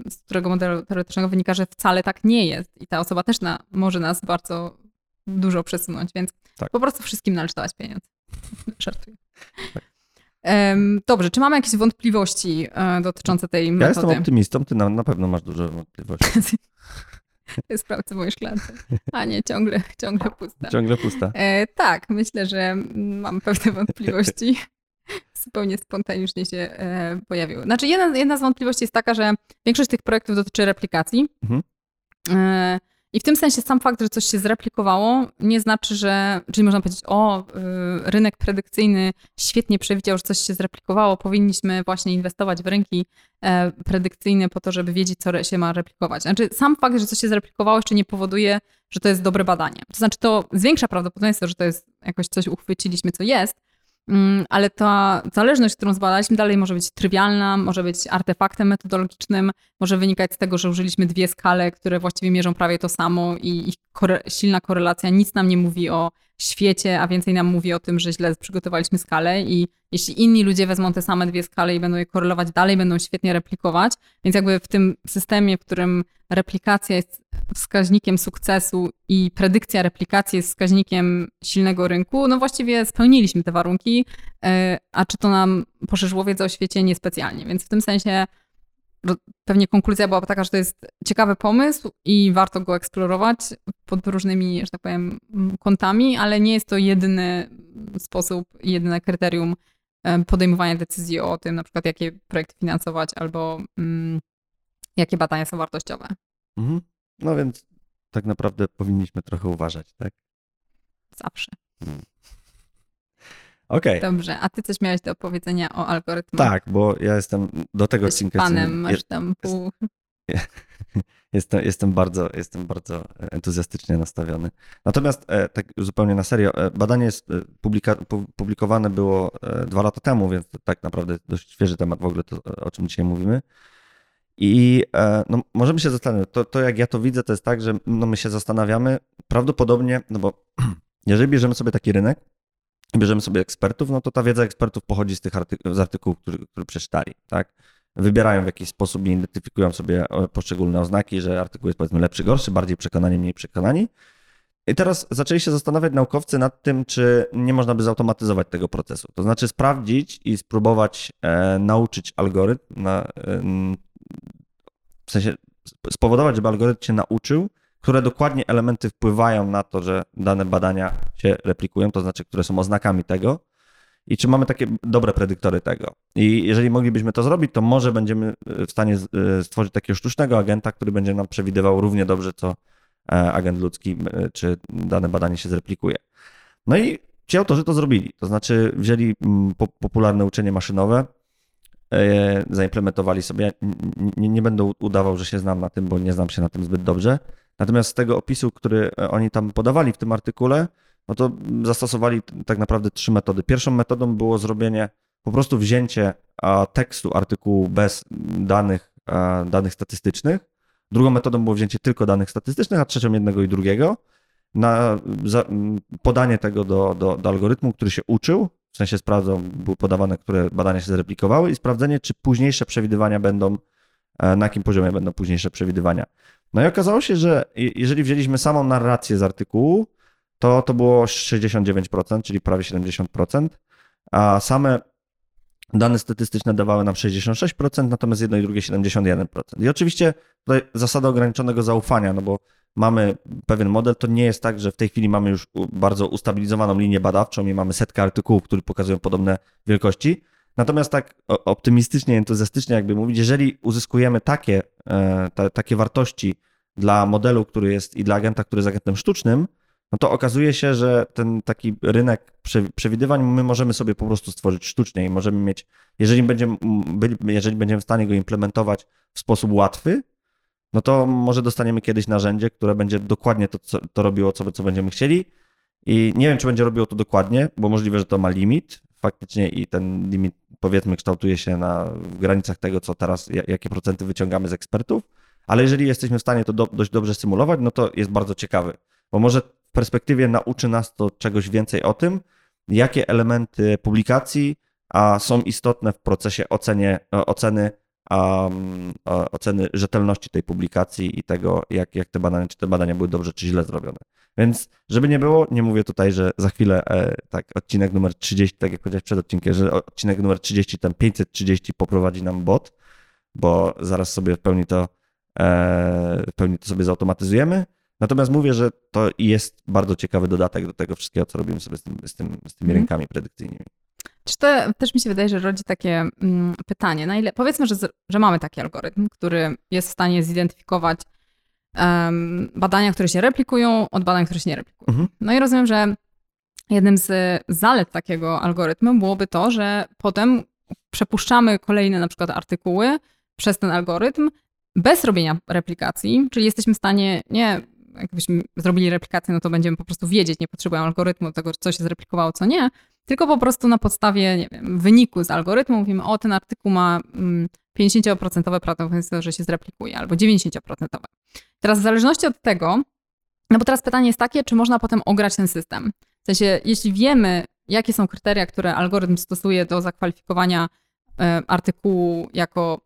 A: z którego modelu teoretycznego wynika, że wcale tak nie jest. I ta osoba też na, może nas bardzo dużo przesunąć, więc tak. po prostu wszystkim należy dawać pieniądze. Żartuję. Tak. Dobrze, czy mamy jakieś wątpliwości e, dotyczące tej metody?
B: Ja jestem optymistą, ty na, na pewno masz dużo wątpliwości.
A: Sprawdzę moje szklance. A nie, ciągle, ciągle pusta.
B: Ciągle pusta.
A: E, tak, myślę, że mam pewne wątpliwości. Zupełnie spontanicznie się e, pojawiły. Znaczy, jedna, jedna z wątpliwości jest taka, że większość tych projektów dotyczy replikacji. Mhm. E, i w tym sensie sam fakt, że coś się zreplikowało, nie znaczy, że, czyli można powiedzieć, o, y, rynek predykcyjny świetnie przewidział, że coś się zreplikowało, powinniśmy właśnie inwestować w rynki e, predykcyjne po to, żeby wiedzieć, co się ma replikować. Znaczy, sam fakt, że coś się zreplikowało, jeszcze nie powoduje, że to jest dobre badanie. To znaczy, to zwiększa prawdopodobieństwo, że to jest jakoś coś uchwyciliśmy, co jest, ale ta zależność, którą zbadaliśmy, dalej może być trywialna, może być artefaktem metodologicznym, może wynikać z tego, że użyliśmy dwie skale, które właściwie mierzą prawie to samo i ich kore silna korelacja nic nam nie mówi o świecie, a więcej nam mówi o tym, że źle przygotowaliśmy skalę i jeśli inni ludzie wezmą te same dwie skale i będą je korelować dalej, będą świetnie replikować. Więc jakby w tym systemie, w którym replikacja jest wskaźnikiem sukcesu i predykcja replikacji jest wskaźnikiem silnego rynku, no właściwie spełniliśmy te warunki, e, a czy to nam poszerzyło wiedzę o świecie? Niespecjalnie. Więc w tym sensie pewnie konkluzja była taka, że to jest ciekawy pomysł i warto go eksplorować pod różnymi, że tak powiem, kątami, ale nie jest to jedyny sposób, jedyne kryterium podejmowania decyzji o tym, na przykład jakie projekty finansować albo mm, jakie badania są wartościowe. Mhm.
B: No więc tak naprawdę powinniśmy trochę uważać, tak?
A: Zawsze. Hmm.
B: Okej.
A: Okay. Dobrze, a ty coś miałeś do powiedzenia o algorytmach?
B: Tak, bo ja jestem do tego
A: odcinka... panem, masz tam pół...
B: Jestem, jestem, bardzo, jestem bardzo entuzjastycznie nastawiony. Natomiast e, tak zupełnie na serio, e, badanie jest e, publika, publikowane było dwa lata temu, więc tak naprawdę dość świeży temat w ogóle, to, o czym dzisiaj mówimy. I no, możemy się zastanowić, to, to jak ja to widzę, to jest tak, że no, my się zastanawiamy prawdopodobnie, no bo jeżeli bierzemy sobie taki rynek, bierzemy sobie ekspertów, no to ta wiedza ekspertów pochodzi z tych z artykułów, które, które przeczytali, tak? Wybierają w jakiś sposób i identyfikują sobie e, poszczególne oznaki, że artykuł jest powiedzmy lepszy, gorszy, bardziej przekonani, mniej przekonani. I teraz zaczęli się zastanawiać naukowcy nad tym, czy nie można by zautomatyzować tego procesu. To znaczy sprawdzić i spróbować e, nauczyć algorytm, na, e, w sensie spowodować, żeby algorytm się nauczył które dokładnie elementy wpływają na to, że dane badania się replikują, to znaczy, które są oznakami tego i czy mamy takie dobre predyktory tego. I jeżeli moglibyśmy to zrobić, to może będziemy w stanie e, stworzyć takiego sztucznego agenta, który będzie nam przewidywał równie dobrze, co e, agent ludzki, e, czy dane badanie się zreplikuje. No i ci autorzy to zrobili, to znaczy wzięli popularne uczenie maszynowe, zaimplementowali sobie. Nie, nie będę udawał, że się znam na tym, bo nie znam się na tym zbyt dobrze. Natomiast z tego opisu, który e, oni tam podawali w tym artykule, no to zastosowali tak naprawdę trzy metody. Pierwszą metodą było zrobienie, po prostu wzięcie tekstu artykułu bez danych, danych statystycznych. Drugą metodą było wzięcie tylko danych statystycznych, a trzecią jednego i drugiego. Na podanie tego do, do, do algorytmu, który się uczył, w sensie sprawdzą, były podawane, które badania się zreplikowały i sprawdzenie, czy późniejsze przewidywania będą, e, na jakim poziomie będą późniejsze przewidywania. No i okazało się, że jeżeli wzięliśmy samą narrację z artykułu, to to było 69%, czyli prawie 70%, a same dane statystyczne dawały nam 66%, natomiast jedno i drugie 71%. I oczywiście tutaj zasada ograniczonego zaufania, no bo mamy pewien model, to nie jest tak, że w tej chwili mamy już bardzo ustabilizowaną linię badawczą i mamy setkę artykułów, które pokazują podobne wielkości. Natomiast tak optymistycznie, entuzjastycznie jakby mówić, jeżeli uzyskujemy takie, e, takie wartości dla modelu, który jest i dla agenta, który jest agentem sztucznym, no to okazuje się, że ten taki rynek przewidywań my możemy sobie po prostu stworzyć sztucznie i możemy mieć, jeżeli będziemy, jeżeli będziemy w stanie go implementować w sposób łatwy, no to może dostaniemy kiedyś narzędzie, które będzie dokładnie to, co, to robiło, co, co będziemy chcieli. I nie wiem, czy będzie robiło to dokładnie, bo możliwe, że to ma limit faktycznie i ten limit, powiedzmy, kształtuje się na w granicach tego, co teraz, jakie procenty wyciągamy z ekspertów, ale jeżeli jesteśmy w stanie to do, dość dobrze symulować, no to jest bardzo ciekawy, bo może w perspektywie nauczy nas to czegoś więcej o tym, jakie elementy publikacji a są istotne w procesie ocenie, oceny um, oceny rzetelności tej publikacji i tego, jak, jak te badania, czy te badania były dobrze, czy źle zrobione. Więc, żeby nie było, nie mówię tutaj, że za chwilę, e, tak, odcinek numer 30, tak jak powiedziałeś przed odcinkiem, że odcinek numer 30, ten 530 poprowadzi nam bot, bo zaraz sobie w pełni to, e, w pełni to sobie zautomatyzujemy. Natomiast mówię, że to jest bardzo ciekawy dodatek do tego wszystkiego, co robimy sobie z, tym, z, tym, z tymi mm. rynkami predykcyjnymi.
A: Czy to też mi się wydaje, że rodzi takie mm, pytanie, na ile, powiedzmy, że, że mamy taki algorytm, który jest w stanie zidentyfikować um, badania, które się replikują od badań, które się nie replikują. Mhm. No i rozumiem, że jednym z zalet takiego algorytmu byłoby to, że potem przepuszczamy kolejne na przykład artykuły przez ten algorytm bez robienia replikacji, czyli jesteśmy w stanie nie jakbyśmy zrobili replikację, no to będziemy po prostu wiedzieć, nie potrzebujemy algorytmu tego, co się zreplikowało, co nie, tylko po prostu na podstawie, nie wiem, wyniku z algorytmu mówimy, o, ten artykuł ma 50% mm, prawdopodobieństwo, że się zreplikuje, albo 90%. Teraz w zależności od tego, no bo teraz pytanie jest takie, czy można potem ograć ten system. W sensie, jeśli wiemy, jakie są kryteria, które algorytm stosuje do zakwalifikowania e, artykułu jako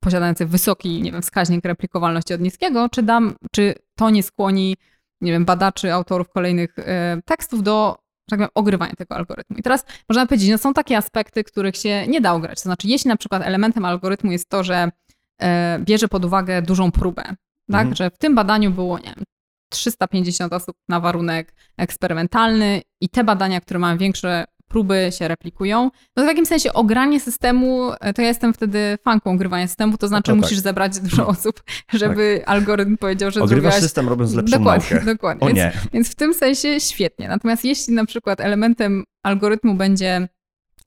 A: posiadający wysoki, nie wiem, wskaźnik replikowalności od niskiego, czy, dam, czy to nie skłoni, nie wiem, badaczy, autorów kolejnych e, tekstów do tak powiem, ogrywania tego algorytmu. I teraz można powiedzieć, no są takie aspekty, których się nie da ograć. To znaczy, jeśli na przykład elementem algorytmu jest to, że e, bierze pod uwagę dużą próbę, tak, mhm. że w tym badaniu było, nie wiem, 350 osób na warunek eksperymentalny i te badania, które mają większe próby się replikują. No w takim sensie ogranie systemu, e, to ja jestem wtedy fanką ogrywania systemu, to znaczy no to musisz tak. zebrać dużo osób, żeby tak. algorytm powiedział, że
B: Ogrywasz zrobiłaś... system robiąc lepszą
A: dokładnie,
B: naukę.
A: Dokładnie, o nie. Więc, więc w tym sensie świetnie. Natomiast jeśli na przykład elementem algorytmu będzie,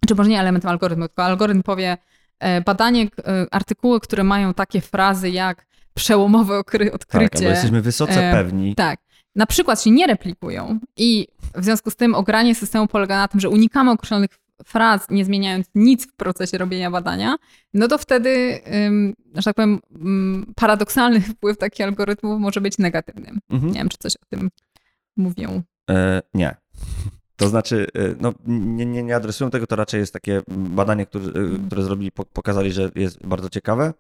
A: czy może nie elementem algorytmu, tylko algorytm powie e, badanie, e, artykuły, które mają takie frazy jak przełomowe odkrycie. Tak,
B: jesteśmy wysoce pewni.
A: Tak na przykład się nie replikują i w związku z tym ogranie systemu polega na tym, że unikamy określonych fraz, nie zmieniając nic w procesie robienia badania, no to wtedy, że tak powiem, paradoksalny wpływ takich algorytmów może być negatywny. Mhm. Nie wiem, czy coś o tym mówią.
B: E, nie. To znaczy, e, no, nie, nie, nie adresują tego, to raczej jest takie badanie, które, e, które zrobili, pokazali, że jest bardzo ciekawe.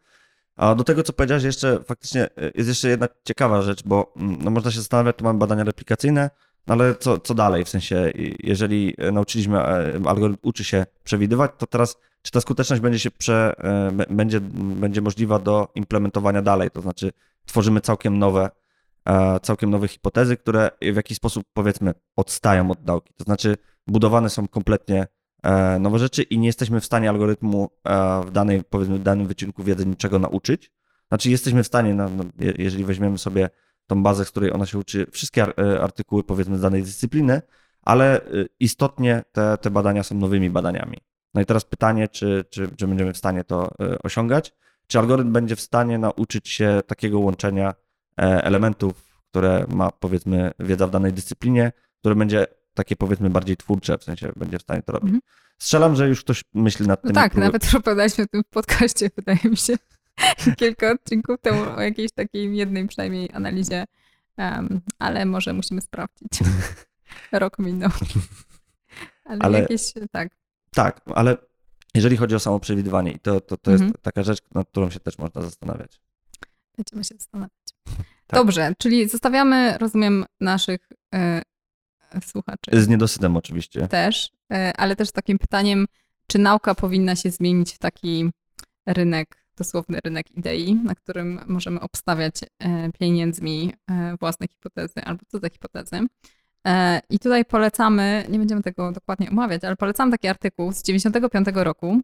B: A do tego, co powiedziałeś, jeszcze faktycznie e, jest jeszcze jedna ciekawa rzecz, bo mm, no, można się zastanawiać, tu mamy badania replikacyjne, no ale co, co dalej? W sensie, jeżeli e, nauczyliśmy, e, algorytm uczy się przewidywać, to teraz czy ta skuteczność będzie się prze, będzie, będzie możliwa do implementowania dalej? To znaczy, tworzymy całkiem nowe, całkiem nowe hipotezy, które w jakiś sposób powiedzmy odstają od nauki. To znaczy, budowane są kompletnie nowe rzeczy i nie jesteśmy w stanie algorytmu e, w danej, powiedzmy, danym wycinku wiedzy niczego nauczyć. Znaczy jesteśmy w stanie, no, no, jeżeli weźmiemy sobie tą bazę, z której ona się uczy, wszystkie e, artykuły powiedzmy z danej dyscypliny, ale istotnie te, te badania są nowymi badaniami. No i teraz pytanie, czy, czy, czy będziemy w stanie to osiągać? Czy algorytm będzie w stanie nauczyć się takiego łączenia elementów, które ma powiedzmy wiedza w danej dyscyplinie, które będzie takie powiedzmy bardziej twórcze, w sensie będzie w stanie to robić. Mhm. Strzelam, że już ktoś myśli nad tym.
A: No tak, próby... nawet opowiadaliśmy o tym w podcaście, wydaje mi się, kilka odcinków temu o jakiejś takiej jednej przynajmniej analizie, um, ale może musimy sprawdzić. Rok minął. Ale, ale, jakieś, tak.
B: Tak, ale jeżeli chodzi o samo przewidywanie, to, to, to mhm. jest taka rzecz, nad którą się też można zastanawiać.
A: Będziemy się zastanawiać. Tak. Dobrze, czyli zostawiamy, rozumiem, naszych e, słuchaczy.
B: Z niedosytem oczywiście.
A: Też, e, ale też takim pytaniem, czy nauka powinna się zmienić w taki rynek, dosłowny rynek idei, na którym możemy obstawiać e, pieniędzmi e, własne hipotezy albo cudze hipotezy. I tutaj polecamy, nie będziemy tego dokładnie omawiać, ale polecam taki artykuł z 95 roku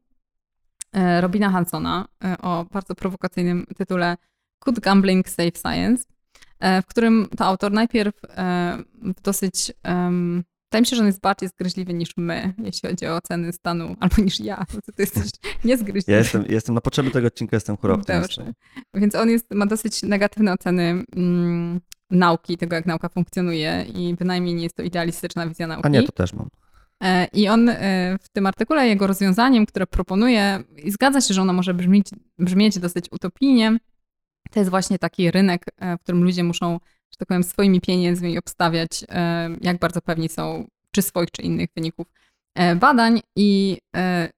A: Robina Hansona o bardzo prowokacyjnym tytule Could Gambling Save Science? W którym to autor najpierw w dosyć Wydaje mi się, że on jest bardziej zgryźliwy niż my, jeśli chodzi o oceny stanu, albo niż ja. Ty jesteś niezgryźliwy.
B: Ja jestem, jestem na potrzeby tego odcinka, jestem chorobny.
A: Więc on jest, ma dosyć negatywne oceny mm, nauki, tego jak nauka funkcjonuje i bynajmniej nie jest to idealistyczna wizja nauki.
B: A nie, to też mam.
A: E, I on e, w tym artykule, jego rozwiązaniem, które proponuje, i zgadza się, że ono może brzmieć, brzmieć dosyć utopijnie, to jest właśnie taki rynek, e, w którym ludzie muszą że tak powiem, swoimi pieniędzmi obstawiać, e, jak bardzo pewni są czy swoich, czy innych wyników e, badań i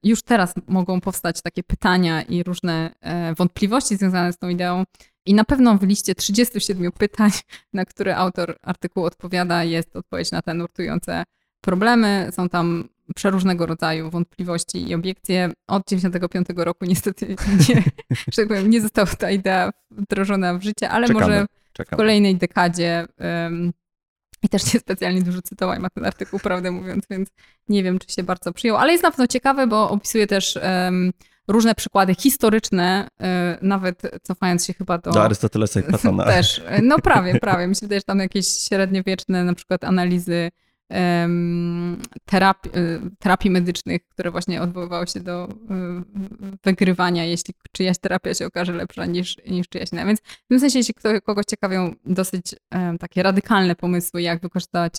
A: już teraz mogą powstać takie pytania i różne wątpliwości związane z tą ideą. I na pewno w liście 37 pytań, na które autor artykułu odpowiada, jest odpowiedź na te nurtujące problemy. Są tam przeróżnego rodzaju wątpliwości i obiekcje. Od 95 roku niestety nie, że tak powiem, nie została ta idea wdrożona w życie, ale Czekamy. może Czekam. w kolejnej dekadzie. Um, I też nie specjalnie dużo cytowań ma ten artykuł, prawdę mówiąc, więc nie wiem, czy się bardzo przyjął, ale jest na pewno ciekawy, bo opisuje też um, różne przykłady historyczne, um, nawet cofając się chyba do...
B: Do Arystotelesa i Platona.
A: Też, no prawie, prawie. Myślę, że tam jakieś średniowieczne na przykład analizy terapii, y, terapii medycznych, które właśnie odwoływały się do y, wygrywania, jeśli czyjaś terapia się okaże lepsza niż, niż czyjaś inna. Więc w tym sensie, jeśli kogoś ciekawią dosyć takie radykalne pomysły, jak wykorzystać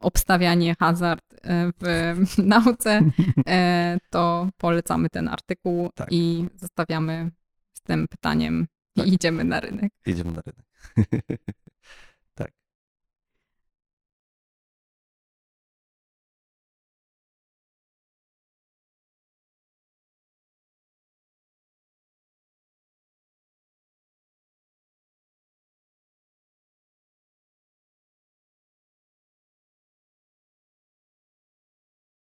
A: obstawianie hazard e, w nauce, e, to polecamy ten artykuł tak. i zostawiamy z tym pytaniem tak. i idziemy na rynek.
B: Idziemy na rynek.